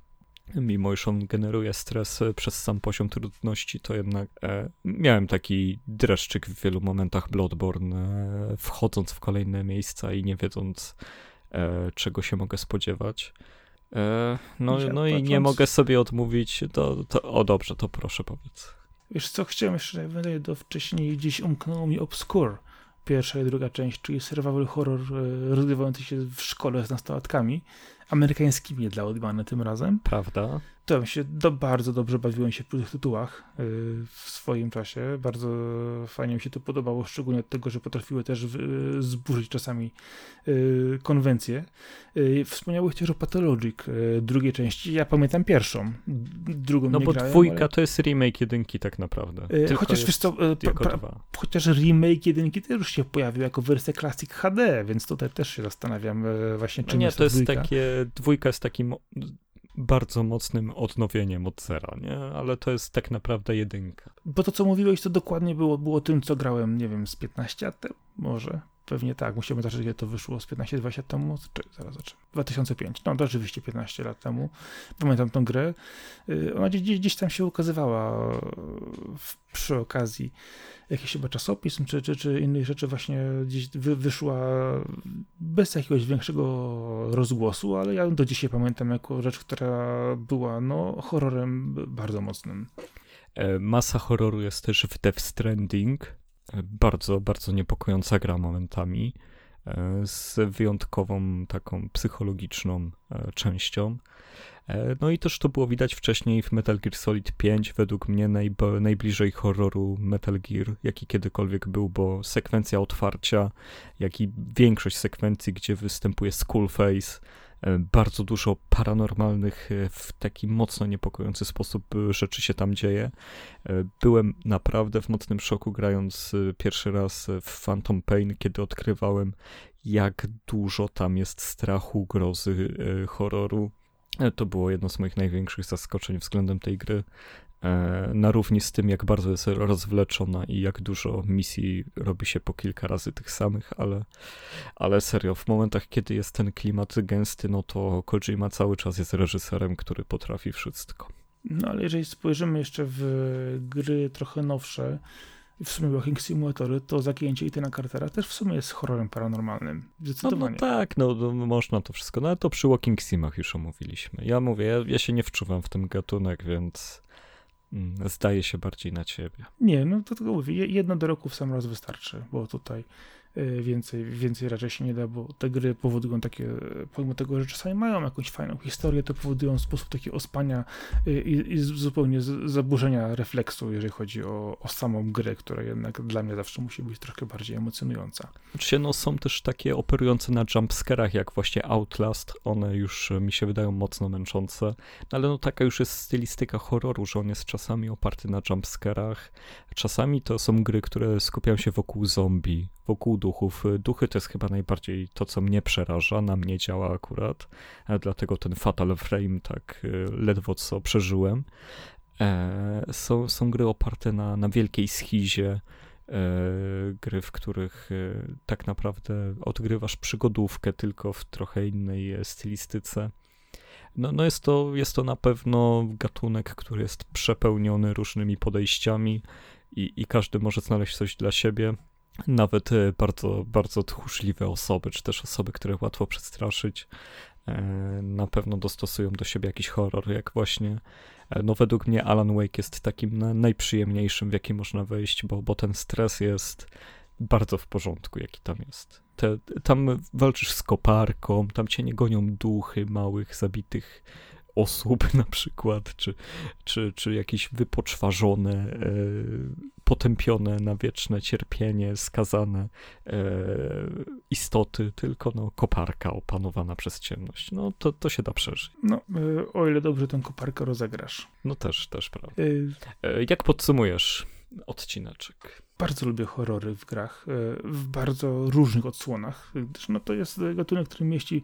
Speaker 1: mimo iż on generuje stres przez sam poziom trudności, to jednak e, miałem taki dreszczyk w wielu momentach Bloodborne, e, wchodząc w kolejne miejsca i nie wiedząc, e, czego się mogę spodziewać. E, no, no i nie mogę sobie odmówić, to, to, o dobrze, to proszę powiedz.
Speaker 2: Wiesz co, chciałem jeszcze do wcześniej gdzieś umknęło mi Obscure, pierwsza i druga część, czyli survival horror e, rozgrywający się w szkole z nastolatkami, amerykańskimi dla odmiany tym razem.
Speaker 1: Prawda.
Speaker 2: To się do, bardzo dobrze bawiłem się przy tych tytułach yy, w swoim czasie. Bardzo fajnie mi się to podobało, szczególnie od tego, że potrafiły też yy, zburzyć czasami yy, konwencje. Wspomniałeś też o Pathologic drugiej części. Ja pamiętam pierwszą, drugą
Speaker 1: No bo
Speaker 2: grałem,
Speaker 1: dwójka
Speaker 2: ale...
Speaker 1: to jest remake jedynki tak naprawdę.
Speaker 2: chociaż wiesz co, chociaż remake jedynki też już się pojawił jako wersja Classic HD, więc tutaj też się zastanawiam właśnie czym
Speaker 1: no nie,
Speaker 2: jest
Speaker 1: to jest
Speaker 2: dwójka.
Speaker 1: takie, dwójka jest takim bardzo mocnym odnowieniem od zera, nie? Ale to jest tak naprawdę jedynka.
Speaker 2: Bo to, co mówiłeś, to dokładnie było, było tym, co grałem, nie wiem, z 15 lat temu, może. Pewnie tak, musimy zobaczyć, kiedy to wyszło z 15-20 lat temu, czy zaraz zobaczymy. 2005, no to rzeczywiście 15 lat temu. Pamiętam tą grę. Y, ona gdzieś, gdzieś tam się ukazywała przy okazji jakichś chyba czasopism, czy, czy, czy innych rzeczy właśnie gdzieś wy, wyszła bez jakiegoś większego rozgłosu, ale ja do dzisiaj pamiętam jako rzecz, która była no horrorem bardzo mocnym.
Speaker 1: E, masa horroru jest też w Death Stranding, bardzo, bardzo niepokojąca gra momentami, e, z wyjątkową taką psychologiczną e, częścią. E, no i też to było widać wcześniej w Metal Gear Solid 5, według mnie najb- najbliżej horroru Metal Gear, jaki kiedykolwiek był, bo sekwencja otwarcia, jak i większość sekwencji, gdzie występuje Skullface, bardzo dużo paranormalnych, e, w taki mocno niepokojący sposób e, rzeczy się tam dzieje. Byłem naprawdę w mocnym szoku, grając pierwszy raz w Phantom Pain, kiedy odkrywałem, jak dużo tam jest strachu, grozy, horroru. To było jedno z moich największych zaskoczeń względem tej gry. E, na równi z tym, jak bardzo jest rozwleczona i jak dużo misji robi się po kilka razy tych samych, ale, ale serio, w momentach, kiedy jest ten klimat gęsty, no to Kojima cały czas jest reżyserem, który potrafi wszystko.
Speaker 2: No ale jeżeli spojrzymy jeszcze w gry trochę nowsze, w sumie Walking Simulatory, to zagięcie Itana Cartera też w sumie jest horrorem paranormalnym. Zdecydowanie.
Speaker 1: No, no tak, no, no, można to wszystko, no ale to przy Walking Simach już omówiliśmy. Ja mówię, ja, ja się nie wczuwam w ten gatunek, więc zdaje się bardziej na ciebie.
Speaker 2: Nie, no to tylko mówię, jedno do roku w sam raz wystarczy, bo tutaj więcej, więcej raczej się nie da, bo te gry powodują takie, pomimo tego, że czasami mają jakąś fajną historię, to powodują sposób takiego ospania y, i, i zupełnie zaburzenia refleksu, jeżeli chodzi o, o samą grę, która jednak dla mnie zawsze musi być troszkę bardziej emocjonująca.
Speaker 1: Oczywiście no, są też takie operujące na jumpscarach, jak właśnie Outlast, one już mi się wydają mocno męczące, no, ale no taka już jest stylistyka horroru, że on jest czasami oparty na jumpscarach, czasami to są gry, które skupiają się wokół zombie, wokół duchów. Duchy to jest chyba najbardziej to, co mnie przeraża, na mnie działa akurat, dlatego ten Fatal Frame tak y, ledwo co przeżyłem. E, są, są gry oparte na, na wielkiej schizie, e, gry, w których e, tak naprawdę odgrywasz przygodówkę, tylko w trochę innej stylistyce. No, no jest, to, jest to na pewno gatunek, który jest przepełniony różnymi podejściami i, i każdy może znaleźć coś dla siebie nawet e, bardzo, bardzo tchórzliwe osoby, czy też osoby, które łatwo przestraszyć, e, na pewno dostosują do siebie jakiś horror, jak właśnie, e, no według mnie Alan Wake jest takim najprzyjemniejszym, w jaki można wejść, bo, bo ten stres jest bardzo w porządku, jaki tam jest. Te, tam walczysz z koparką, tam cię nie gonią duchy małych, zabitych osób na przykład, czy, czy, czy jakieś wypoczwarzone, e, potępione na wieczne cierpienie, skazane e, istoty, tylko no, koparka opanowana przez ciemność. No to, to się da przeżyć.
Speaker 2: No, e, o ile dobrze tę koparkę rozegrasz.
Speaker 1: No też, też prawda. E, jak podsumujesz odcineczek?
Speaker 2: Bardzo lubię horrory w grach, e, w bardzo różnych odsłonach, gdyż no to jest gatunek, który mieści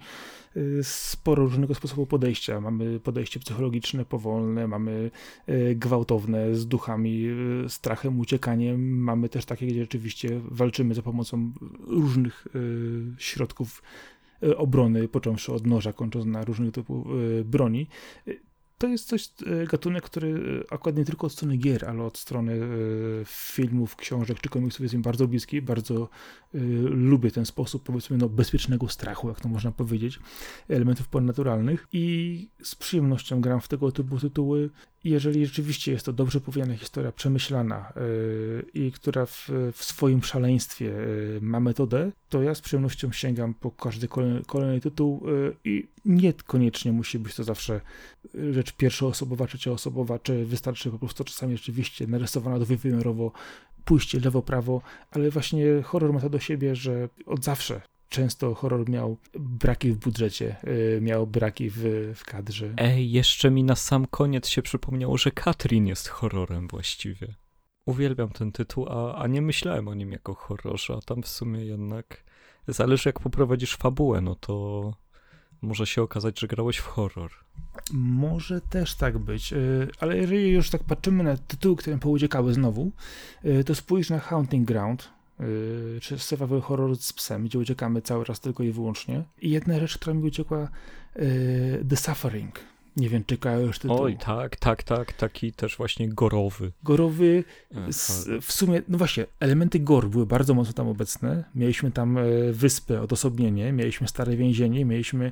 Speaker 2: e, sporo różnego sposobu podejścia. Mamy podejście psychologiczne, powolne, mamy e, gwałtowne z duchami, strachem, uciekaniem. Mamy też takie, gdzie rzeczywiście walczymy za pomocą różnych środków obrony, począwszy od noża, kończąc na różnych typów broni to jest coś, e, gatunek, który e, akurat nie tylko od strony gier, ale od strony e, filmów, książek czy komiksów jest mi bardzo bliski. Bardzo lubię ten sposób, powiedzmy, no, bezpiecznego strachu, jak to można powiedzieć, elementów ponadnaturalnych i z przyjemnością gram w tego typu tytuły. Jeżeli rzeczywiście jest to dobrze powiedziana historia, przemyślana i która w, w swoim szaleństwie ma metodę, to ja z przyjemnością sięgam po każdy kolejny, kolejny tytuł i niekoniecznie musi być to zawsze rzecz pierwszoosobowa, trzecioosobowa, czy wystarczy po prostu czasami rzeczywiście narysowana dwuwymiarowo, pójście lewo-prawo, ale właśnie horror ma to do siebie, że od zawsze często horror miał braki w budżecie, yy, miał braki w, w kadrze.
Speaker 1: Ej, jeszcze mi na sam koniec się przypomniało, że Katrin jest horrorem właściwie. Uwielbiam ten tytuł, a, a nie myślałem o nim jako horrorze, a tam w sumie jednak zależy jak poprowadzisz fabułę, no to może się okazać, że grałeś w horror.
Speaker 2: Może też tak być, y, ale jeżeli już tak patrzymy na tytuły, które pouciekały znowu, y, to spójrz na Haunting Ground, y, czy survival horror z psem, gdzie uciekamy cały czas tylko i wyłącznie. I jedna rzecz, która mi uciekła, The Suffering nie wiem, czy kojarzysz tytuł.
Speaker 1: Oj, tak, tak, tak, taki też właśnie gorowy.
Speaker 2: Gorowy, z, w sumie, no właśnie, elementy gor były bardzo mocno tam obecne. Mieliśmy tam e, wyspę, odosobnienie, mieliśmy stare więzienie, mieliśmy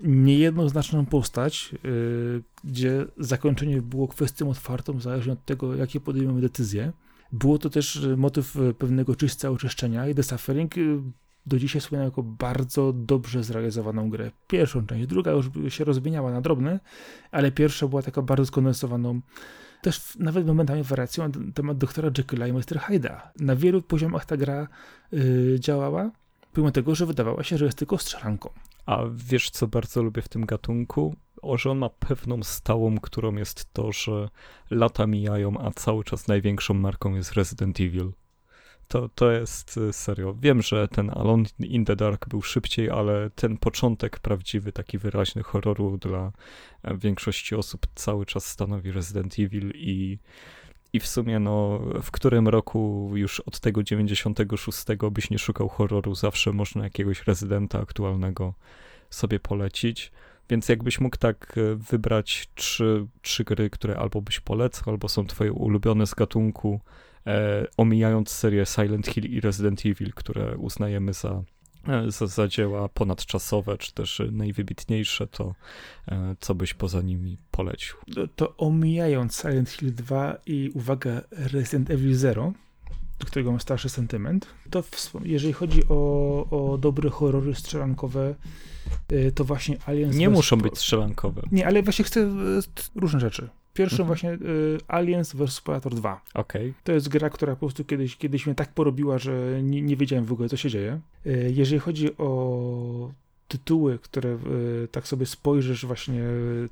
Speaker 2: niejednoznaczną postać, yy, gdzie zakończenie było kwestią otwartą, zależnie od tego, jakie podejmiemy decyzje. Było to też motyw pewnego czyśćca oczyszczenia i The Suffering do dzisiaj wspominam jako bardzo dobrze zrealizowaną grę. Pierwszą część, druga już się rozmieniała na drobne, ale pierwsza była taka bardzo skondensowaną, też nawet momentami wariacją na temat doktora Jekylla i Mr. Hyde'a. Na wielu poziomach ta gra yy, działała, pomimo tego, że wydawała się, że jest tylko strzelanką.
Speaker 1: A wiesz, co bardzo lubię w tym gatunku? O, że on ma pewną stałą, którą jest to, że lata mijają, a cały czas największą marką jest Resident Evil to, to jest y, serio. Wiem, że ten Alone in the Dark był szybciej, ale ten początek prawdziwy, taki wyraźny horroru dla e, większości osób cały czas stanowi Resident Evil i i w sumie, no, w którym roku już od tego 96 byś nie szukał horroru, zawsze można jakiegoś rezydenta aktualnego sobie polecić. Więc jakbyś mógł tak e, wybrać trzy, trzy gry, które albo byś polecał, albo są twoje ulubione z gatunku, e, omijając serię Silent Hill i Resident Evil, które uznajemy za, e, za, za dzieła ponadczasowe, czy też najwybitniejsze, to e, co byś poza nimi polecił?
Speaker 2: To, omijając Silent Hill 2 i uwaga Resident Evil 0, do którego mam starszy sentyment, to jeżeli chodzi o, o dobre horrory strzelankowe, e, to właśnie Aliens...
Speaker 1: Nie muszą być strzelankowe.
Speaker 2: Nie, ale właśnie chcę różne rzeczy. Pierwszym mhm. właśnie y, Aliens vs Predator 2.
Speaker 1: Okay.
Speaker 2: To jest gra, która po prostu kiedyś, kiedyś mnie tak porobiła, że nie, nie wiedziałem w ogóle, co się dzieje. Y, jeżeli chodzi o tytuły, które y, tak sobie spojrzysz, właśnie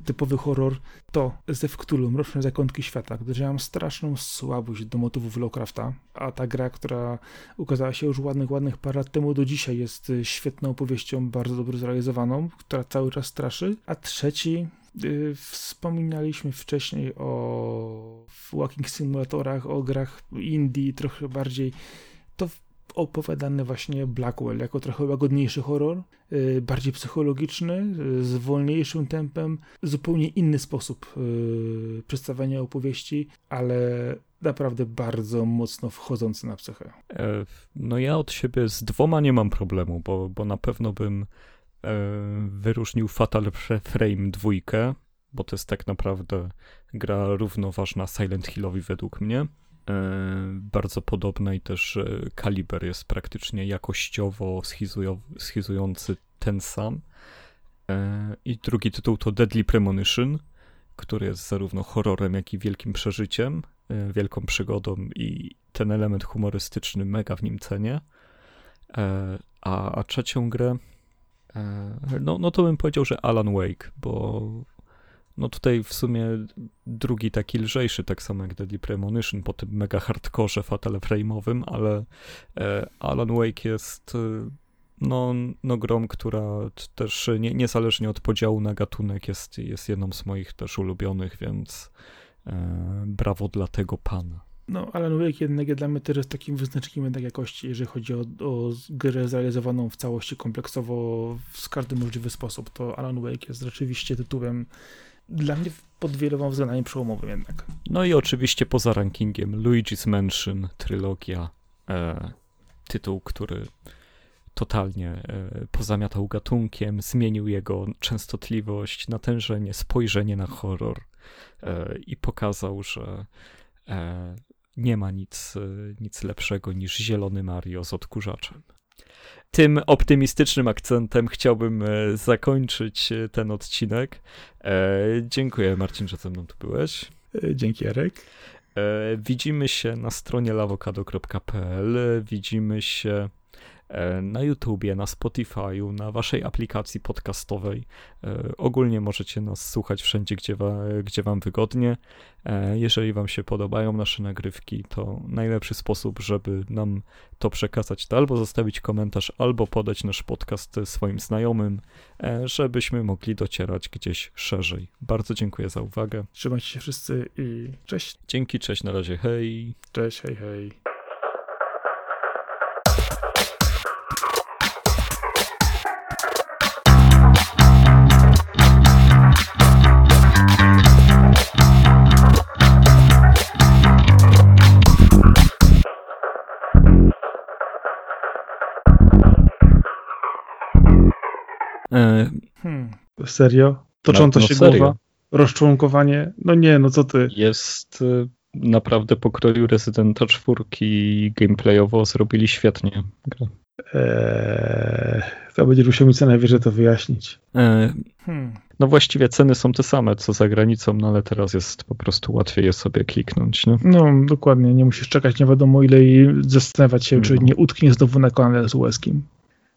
Speaker 2: typowy horror, to ze Cthulhu, Mroczne Zakątki Świata, gdyż ja mam straszną słabość do motywów Lovecrafta, a ta gra, która ukazała się już ładnych, ładnych parę lat temu, do dzisiaj jest świetną opowieścią, bardzo dobrze zrealizowaną, która cały czas straszy. A trzeci, Y, wspominaliśmy wcześniej o walking simulatorach, o grach indie, trochę bardziej to opowiadany właśnie Blackwell jako trochę łagodniejszy horror, y, bardziej psychologiczny, y, z wolniejszym tempem, zupełnie inny sposób przedstawiania opowieści, ale naprawdę bardzo mocno wchodzący na psychę.
Speaker 1: E, no ja od siebie z dwoma nie mam problemu, bo, bo na pewno bym wyróżnił Fatal Frame 2, bo to jest tak naprawdę gra równoważna Silent Hillowi według mnie. E, bardzo podobna i też e, kaliber jest praktycznie jakościowo schizujący ten sam. I drugi tytuł to Deadly Premonition, który jest zarówno horrorem, jak i wielkim przeżyciem, wielką przygodą i ten element humorystyczny mega w nim cenię. A, a trzecią grę E, no, no to bym powiedział, że Alan Wake, bo no tutaj w sumie drugi taki lżejszy, tak samo jak Deadly Premonition po tym mega hardkorze fatal frame'owym, ale e, Alan Wake jest e, no, no grą, która też nie, niezależnie od podziału na gatunek jest, jest jedną z moich też ulubionych, więc brawo dla tego pana.
Speaker 2: No, Alan Wake jednak dla mnie też jest takim wyznacznikiem jednak jakości, jeżeli chodzi o, o grę zrealizowaną w całości kompleksowo w każdy możliwy sposób. To Alan Wake jest rzeczywiście tytułem dla mnie pod wieloma względami przełomowym jednak.
Speaker 1: No i oczywiście poza rankingiem Luigi's Mansion, trylogia, e, tytuł, który totalnie e, pozamiatał gatunkiem, zmienił jego częstotliwość, natężenie, spojrzenie na horror e, i pokazał, że e, nie ma nic, e, nic lepszego niż zielony Mario z odkurzaczem. Tym optymistycznym akcentem chciałbym e, zakończyć e, ten odcinek. Dziękuję Marcin, że ze mną tu byłeś.
Speaker 2: Dzięki Jarek.
Speaker 1: Widzimy się na stronie lawokado.pl, widzimy się na YouTubie, na Spotify'u, na waszej aplikacji podcastowej. E, ogólnie możecie nas słuchać wszędzie, gdzie, wa, gdzie wam wygodnie. E, jeżeli wam się podobają nasze nagrywki, to najlepszy sposób, żeby nam to przekazać, to albo zostawić komentarz, albo podać nasz podcast swoim znajomym, żebyśmy mogli docierać gdzieś szerzej. Bardzo dziękuję za uwagę.
Speaker 2: Trzymajcie się wszyscy i cześć.
Speaker 1: Dzięki, cześć, na razie, hej.
Speaker 2: Cześć, hej, hej.
Speaker 1: Hmm.
Speaker 2: Serio? Tocząca no, no się serio. głowa? Rozczłonkowanie? No nie, no co ty?
Speaker 1: Jest e, naprawdę pokroju Residenta 4 gameplayowo zrobili świetnie grę.
Speaker 2: Eee, to będziesz musiał mi co najwyżej to wyjaśnić. Eee,
Speaker 1: hmm. No właściwie ceny są te same co za granicą, no ale teraz jest po prostu łatwiej je sobie kliknąć. No,
Speaker 2: no dokładnie, nie musisz czekać nie wiadomo ile i zastanawiać się, no. czy nie utknie znowu na kanale z łezkiem.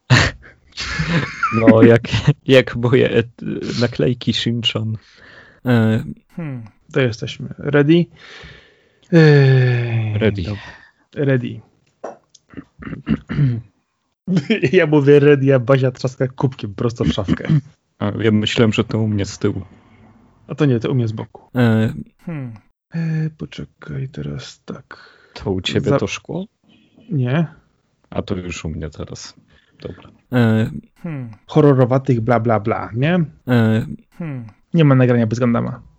Speaker 1: No, jak, jak moje naklejki Shinchan.
Speaker 2: E, hmm, to jesteśmy. Ready?
Speaker 1: ready.
Speaker 2: Ready. Ja mówię ready, a Bazia trzaska kubkiem prosto w szafkę.
Speaker 1: A, ja myślałem, że to u mnie z tyłu.
Speaker 2: A to nie, to u mnie z boku. E, hmm. e, poczekaj, teraz tak.
Speaker 1: To u ciebie Za... to szkło?
Speaker 2: Nie.
Speaker 1: A to już u mnie teraz. Dobra.
Speaker 2: E, hmm. Horrorowatych bla bla bla, nie? E, hmm. Nie ma nagrania bez Gandama.